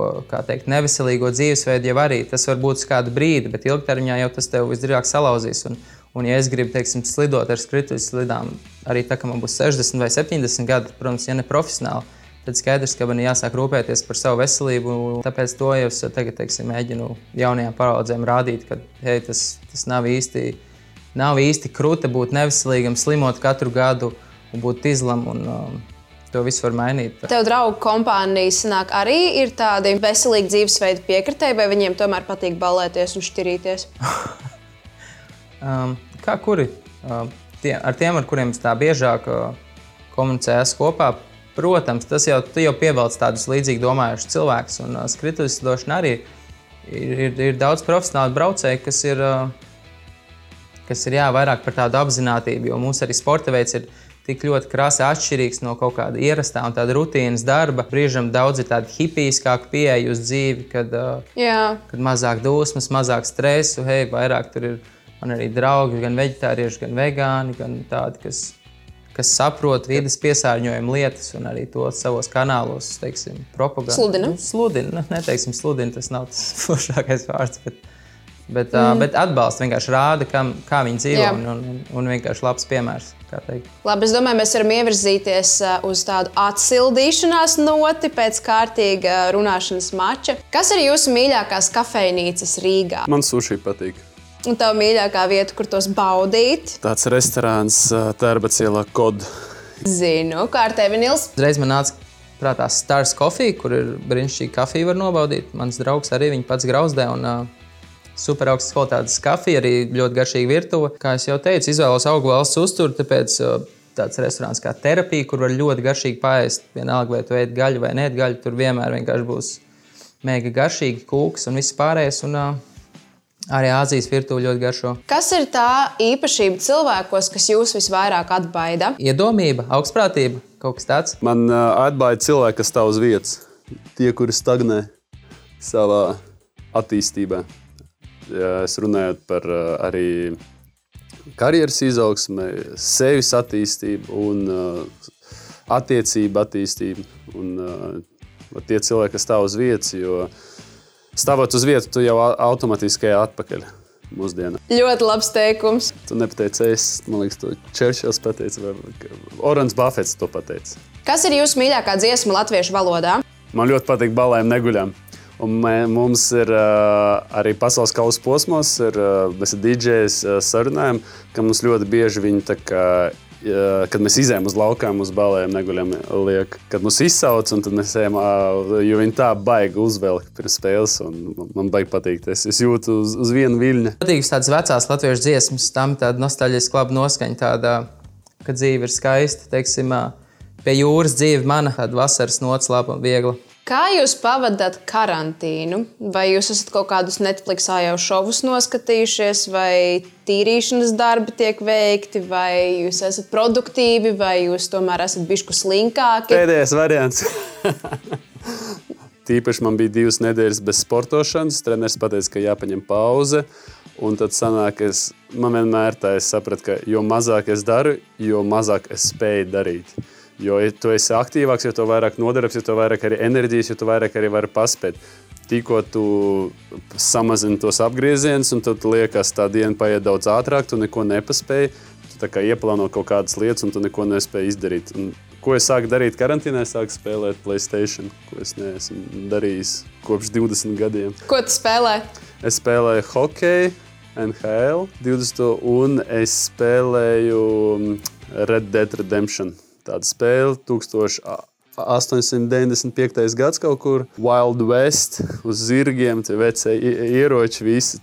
teikt, neveselīgo dzīvesveidu jau arī tas var būt uz kādu brīdi, bet ilgtermiņā jau tas tev visdrīzāk salauzīs. Un, un, ja es gribu teiksim, slidot ar skrituļu slidām, arī tā, ka man būs 60 vai 70 gadi, protams, ja ne profesionāli, tad skaidrs, ka man jāsāk rūpēties par savu veselību. Tāpēc to jau es tagad teiksim, mēģinu jaunajām paudzēm rādīt, ka hei, tas, tas nav īsti. Nav īsti krūta būt neveselīgam, slimot katru gadu un būt izlam. Un, um, To visu var mainīt.
Tev draugu kompānijas nāk arī ir tādi veselīgi dzīvesveidi piekritēji, vai viņiem tomēr patīk balēties un šķirīties?
um, kā kuri? Uh, tie, ar tiem, ar kuriem es tā biežāk uh, komunicēju kopā, Protams, tas jau, jau pievelc tādus līdzīgi domājušus cilvēkus, un uh, skrituļus došana arī ir, ir, ir daudz profesionālu braucēju, kas ir, uh, kas ir jā, vairāk par tādu apziņotību, jo mūsu arī sporta veids ir tik ļoti krasi atšķirīgs no kaut kāda ierastā un tāda rutīnas darba. Brīžam daudz ir tāda hipiskāka pieeja uz dzīvi, kad, uh, jā. kad mazāk dusmas, mazāk stresu, hei, vairāk tur ir man arī draugi, gan vegetārieši, gan vegāni, gan tādi, kas kas saprot vidas piesārņojuma lietas un arī to savos kanālos, teiksim, propagandē.
Sludina.
Nu, sludina, nu, neteiksim, sludina, tas nav tas foršākais vārds. Bet... Bet, mm. uh, bet atbalsts vienkārši rāda, kam, kā viņi dzīvo. Jā. Un, un, un vienkārši labs piemērs.
Labi, es domāju, mēs varam ievirzīties uz tādu atsildīšanās noti pēc kārtīga runāšanas mača. Kas ir jūsu mīļākās kafejnīcas Rīgā?
Man suši patīk.
Un tā mīļākā vieta, kur tos baudīt?
Tāds restorāns Tērbatas ielā Kod.
Zinu, kā ar tevi Nils.
Reiz man nāca prātā Stars Coffee, kur ir brīnišķīga kafija var nobaudīt. Mans draugs arī viņu pats grauzdē. Un, uh, super augstas kvalitātes kafija, arī ļoti garšīga virtuve. Kā jau teicu, izvēlos augu valsts uzturu, tāpēc uh, tāds restorāns kā terapija, kur var ļoti garšīgi pāriest. Vienalga, vai tu ēd gaļu vai nē, gaļu, tur vienmēr vienkārši būs mega garšīgi kūks un viss pārējais. Un, uh, Arī Āzijas virtuve ļoti garšo.
Kas ir tā īpašība cilvēkos, kas jūs visvairāk atbaida?
Iedomība, augstprātība, kaut kas tāds.
Man uh, atbaida cilvēki, kas stāv uz vietas. Tie, kuri stagnē savā attīstībā. Ja es runāju par uh, arī karjeras izaugsmē, sevis attīstību un uh, attiecību attīstību. Un, uh, tie cilvēki, kas stāv uz vietas, jo uh, stāvot uz vietas, tu jau automātiski ej atpakaļ. Mūsdienā.
Ļoti labs teikums.
Tu nepateici, es man liekas, to Čērčils pateica, vai Orans Buffets to pateica.
Kas ir jūsu mīļākā dziesma latviešu valodā?
Man ļoti patīk balēm neguļam. Un mē, mums ir uh, arī pasaules kausa posmos, ir, uh, mēs ar DJs uh, sarunājam, ka mums ļoti bieži viņi kad mēs izējām uz laukām, uz balēm, neguļam, liek, kad mums izsauc, un tad mēs ejam, jo viņi tā baigi uzvelk pirms spēles, un man baigi patīk. Es, es jūtu uz, uz vienu viļņu.
Patīk tādas vecās latviešu dziesmas, tam tāda nostalģiska laba noskaņa, tāda, ka dzīve ir skaista, teiksim, pie jūras dzīve mana, tāda vasaras nots laba un viegla.
Kā jūs pavadāt karantīnu? Vai jūs esat kaut kādus Netflix jau šovus noskatījušies, vai tīrīšanas darbi tiek veikti, vai jūs esat produktīvi, vai jūs tomēr esat bijuši slinkāki?
Pēdējais variants. Tīpaši man bija divas nedēļas bez sportošanas. Treneris teica, ka jāpaņem pauze. Un tad sanāk, es, man vienmēr tā es sapratu, ka jo mazāk es daru, jo mazāk es spēju darīt. Jo, ja tu esi aktīvāks, jo vairāk nodarbs, jo vairāk arī enerģijas, jo vairāk arī vari paspēt. Tikko tu samazini tos apgriezienus, un tad liekas, ka tā diena paiet daudz ātrāk, tu neko nepaspēji. Tu ieplāno kaut kādas lietas, un tu neko nespēji izdarīt. Un ko es sāku darīt karantīnā? Es sāku spēlēt Playstation, ko es neesmu darījis kopš 20 gadiem.
Ko tu spēlē?
Es spēlēju hokeju, NHL 20, un es spēlēju mm, Red Dead Redemption. Tāda spēle 1000. 895. gads kaut kur Wild West uz zirgiem, tie veci ieroči, visi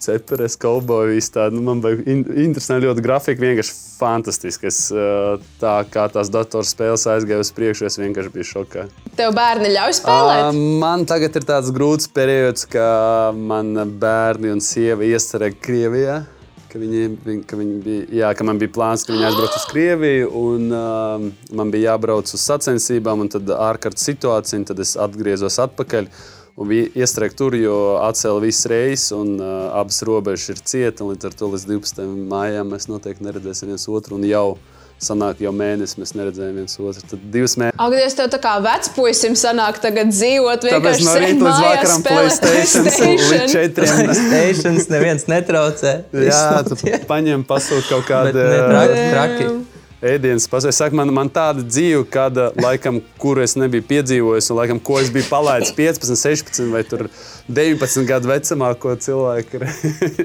visi tādi. Nu, man bija in, interesanti ļoti grafika, vienkārši fantastiski. Es, tā kā tās datorspēles aizgāja uz priekšu, es vienkārši biju šokā.
Tev bērni ļauj spēlēt? Uh,
man tagad ir tāds grūts periods, ka man bērni un sieva iestrēga Krievijā ka, viņi, ka, viņi bija, jā, ka man bija plāns, ka viņi aizbrauc uz Krieviju, un uh, man bija jābrauc uz sacensībām, un tad ārkārtas situācija, un tad es atgriezos atpakaļ. Un bija iestrēgta tur, jo atcēla visas reizes, un uh, abas robežas ir cietas. Līdz ar to līdz 12. maijam mēs noteikti neredzēsim viens otru. Jau sanāk, jau mēnesi mēs neredzējām viens otru. Tad divas mēnešus.
Agnes, tev tā kā vecpuisim sanāk tagad dzīvot
vienkārši no rīta līdz vakaram Playstation, līdz četriem.
Playstation neviens netraucē.
Jā, tu paņem pasūt kaut kādu.
Traki.
Ēdienas pasaulē. Saka, man, man tāda dzīve, kāda, laikam, kur es nebiju piedzīvojis, un laikam, ko es biju palaidis 15, 16 vai 19 gadu vecumā, ko cilvēki ir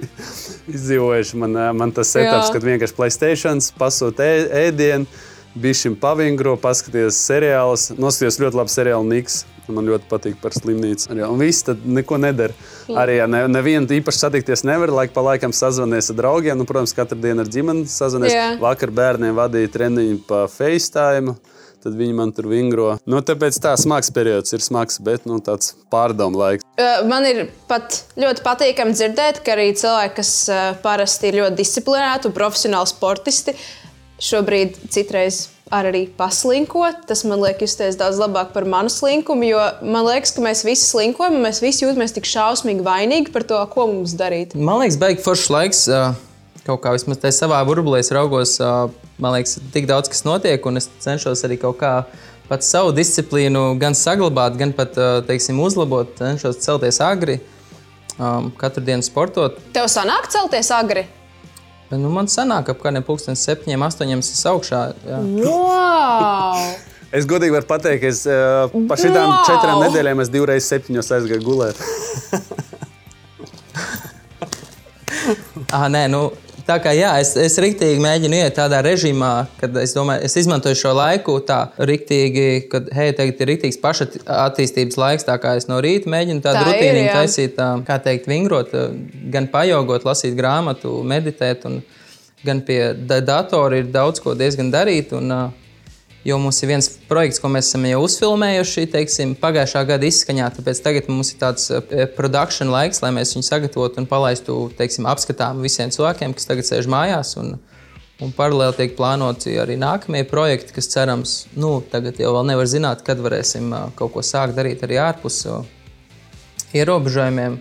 izdzīvojuši. Man, man tas setups, kad vienkārši Playstation pasūta ēdienu, bija šim pavingro, paskaties seriālus, noskatījos ļoti labu seriālu Niks. Man ļoti patīk par slimnīcu. Un viss tad neko nedara. Arī ja ne, nevienu īpaši satikties nevar. Laik pa laikam sazvanīties ar draugiem. Nu, protams, katru dienu ar ģimeni sazvanīties. Vakar bērniem vadīja treniņu pa FaceTime. Tad viņi man tur vingro. Nu, tāpēc tā smags periods ir smags, bet nu, tāds pārdomu laiks.
Man ir pat ļoti patīkami dzirdēt, ka arī cilvēki, kas parasti ir ļoti disciplinēti un profesionāli sportisti, šobrīd citreiz arī paslinkot. Tas man liek justies daudz labāk par manu slinkumu, jo man liekas, ka mēs visi slinkojam, un mēs visi jūtamies tik šausmīgi vainīgi par to, ko mums darīt.
Man liekas, beigas foršs laiks. Kaut kā vismaz tajā savā burbulī raugos, man liekas, tik daudz kas notiek, un es cenšos arī kaut kā pats savu disciplīnu gan saglabāt, gan pat teiksim, uzlabot. Cenšos celties agri, katru dienu sportot.
Tev sanāk celties agri?
Bet, nu, man sanāk, ap kādiem pusdienas septiņiem, astoņiem es esmu augšā. Jā.
Wow!
es godīgi varu pateikt, ka es, uh, pa šīm wow! četrām nedēļām es divreiz septiņos aizgāju gulēt.
ah, nē, nu, Tā kā jā, es, es rīktīgi mēģinu iet tādā režīmā, kad es domāju, es izmantoju šo laiku tā rīktīgi, kad, hei, tagad ir rīktīgs pašattīstības laiks, tā kā es no rīta mēģinu tādu tā rutīnu taisīt, tā, kā teikt, vingrot, gan pajogot, lasīt grāmatu, meditēt, un gan pie datora ir daudz ko diezgan darīt. Un, uh, jo mums ir viens projekts, ko mēs esam jau uzfilmējuši teiksim, pagājušā gada izskaņā. Tāpēc tagad mums ir tāds eh, produkcijas laiks, lai mēs viņu sagatavotu un palaistu teiksim, apskatām visiem cilvēkiem, kas tagad sēž mājās. Un, un paralēli tiek plānoti arī nākamie projekti, kas cerams, nu, tagad jau nevar zināt, kad varēsim uh, kaut ko sākt darīt arī ārpus ierobežojumiem.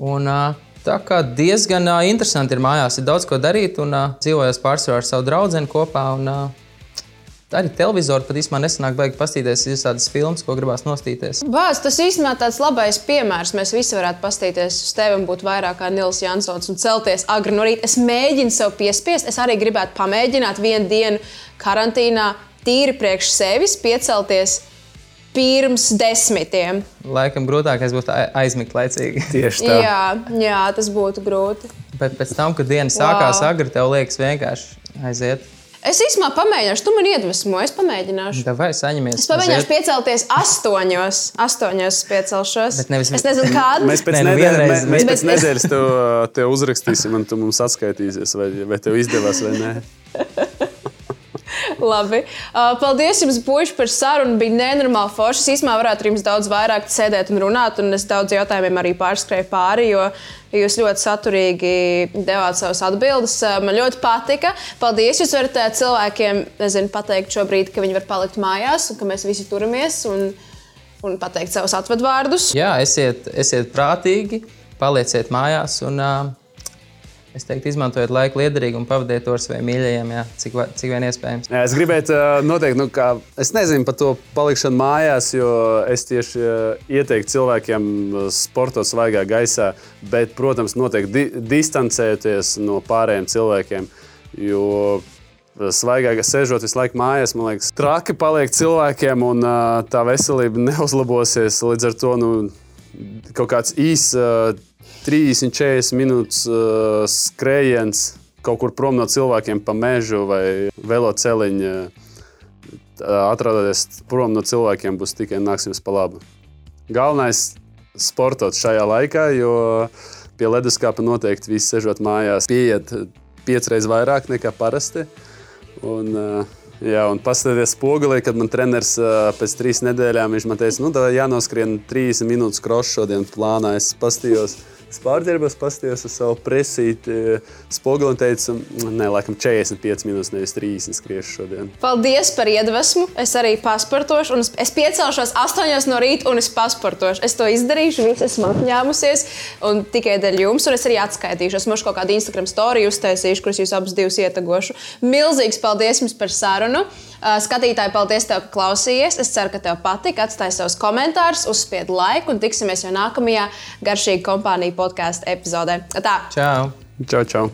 Un, Tā kā diezgan interesanti ir mājās, ir daudz ko darīt, un dzīvojos pārsvarā ar savu draugu kopā. Un, Arī televizoru pat īstenībā nesanāk baigi paskatīties, ir tādas filmas, ko gribās nostīties.
Bāz, tas īstenībā tāds labais piemērs. Mēs visi varētu paskatīties uz tevi un būt vairāk kā Nils Jansons un celties agri no rīta. Es mēģinu sev piespiest, es arī gribētu pamēģināt vienu dienu karantīnā tīri priekš sevis piecelties. Pirms desmitiem.
Laikam grūtākais būtu aizmigt laicīgi.
Tieši tā.
Jā, jā, tas būtu grūti.
Bet pēc tam, kad diena sākās wow. agri, tev liekas vienkārši aiziet.
Es īstenībā pamēģināšu, tu man iedvesmo, es pamēģināšu.
Vai saņemies?
Es pamēģināšu aiziet. piecelties astoņos, astoņos piecelšos. Bet nevis, es nezinu, kādu.
Mēs pēc, ne, nu nedēļ, mēs, mēs pēc nedēļas tev, tev uzrakstīsim, un tu mums atskaitīsies, vai, vai tev izdevās vai nē.
Labi. Uh, paldies jums, Puiši, par sarunu. Bija nenormāli forši. Es īstenībā varētu ar jums daudz vairāk sēdēt un runāt, un es daudz jautājumiem arī pārskrēju pāri, jo jūs ļoti saturīgi devāt savas atbildes. Uh, man ļoti patika. Paldies. Jūs varat uh, cilvēkiem nezinu, pateikt šobrīd, ka viņi var palikt mājās un ka mēs visi turamies. Un, un pateikt savus atvadvārdus.
Jā, esiet, esiet prātīgi, palieciet mājās. Un, uh, Es teiktu, izmantojiet laiku liederīgi un pavadiet to ar saviem mīļajiem, jā, cik, cik vien iespējams.
Jā, es gribētu noteikti, nu, kā es nezinu par to palikšanu mājās, jo es tieši ieteiktu cilvēkiem sportot svaigā gaisā, bet, protams, noteikti di distancēties no pārējiem cilvēkiem. Jo svaigāk sēžot visu laiku mājās, man liekas, traki paliek cilvēkiem un tā veselība neuzlabosies. Līdz ar to nu, kaut kāds īsts 30-40 minūtes uh, skrejiens kaut kur prom no cilvēkiem pa mežu vai veloceliņa. Uh, atrodoties prom no cilvēkiem, būs tikai nāksimies pa labu. Galvenais ir sportot šajā laikā, jo pie leduskapa noteikti visi sežot mājās, pieiet piecreiz vairāk nekā parasti. Un, uh, Jā, un paskatieties spogulī, kad man treneris uh, pēc trīs nedēļām viņš man teica, nu, tā jānoskrien 30 minūtes krošs šodien plānā. Es pastījos, Es pārģērbos, paskatījos uz savu presīti, spoguli un teicu, nē, laikam 45 minūtes, nevis 30 skriešu šodien.
Paldies par iedvesmu. Es arī pasportošu, un es piecelšos 8 no rīta, un es pasportošu. Es to izdarīšu, viss esmu apņēmusies, un tikai dēļ jums, un es arī atskaitīšos. Es kaut kādu Instagram storiju uztaisīšu, kurus jūs abus divus ietegošu. Milzīgs paldies jums par sarunu! Skatītāji, paldies, tev, ka klausījies. Es ceru, ka tev patika. Atstāj savus komentārus, uzspied laiku un tiksimies jau nākamajā garšīga kompānija podkāstu epizodē. Tā!
Čau!
Čau! čau.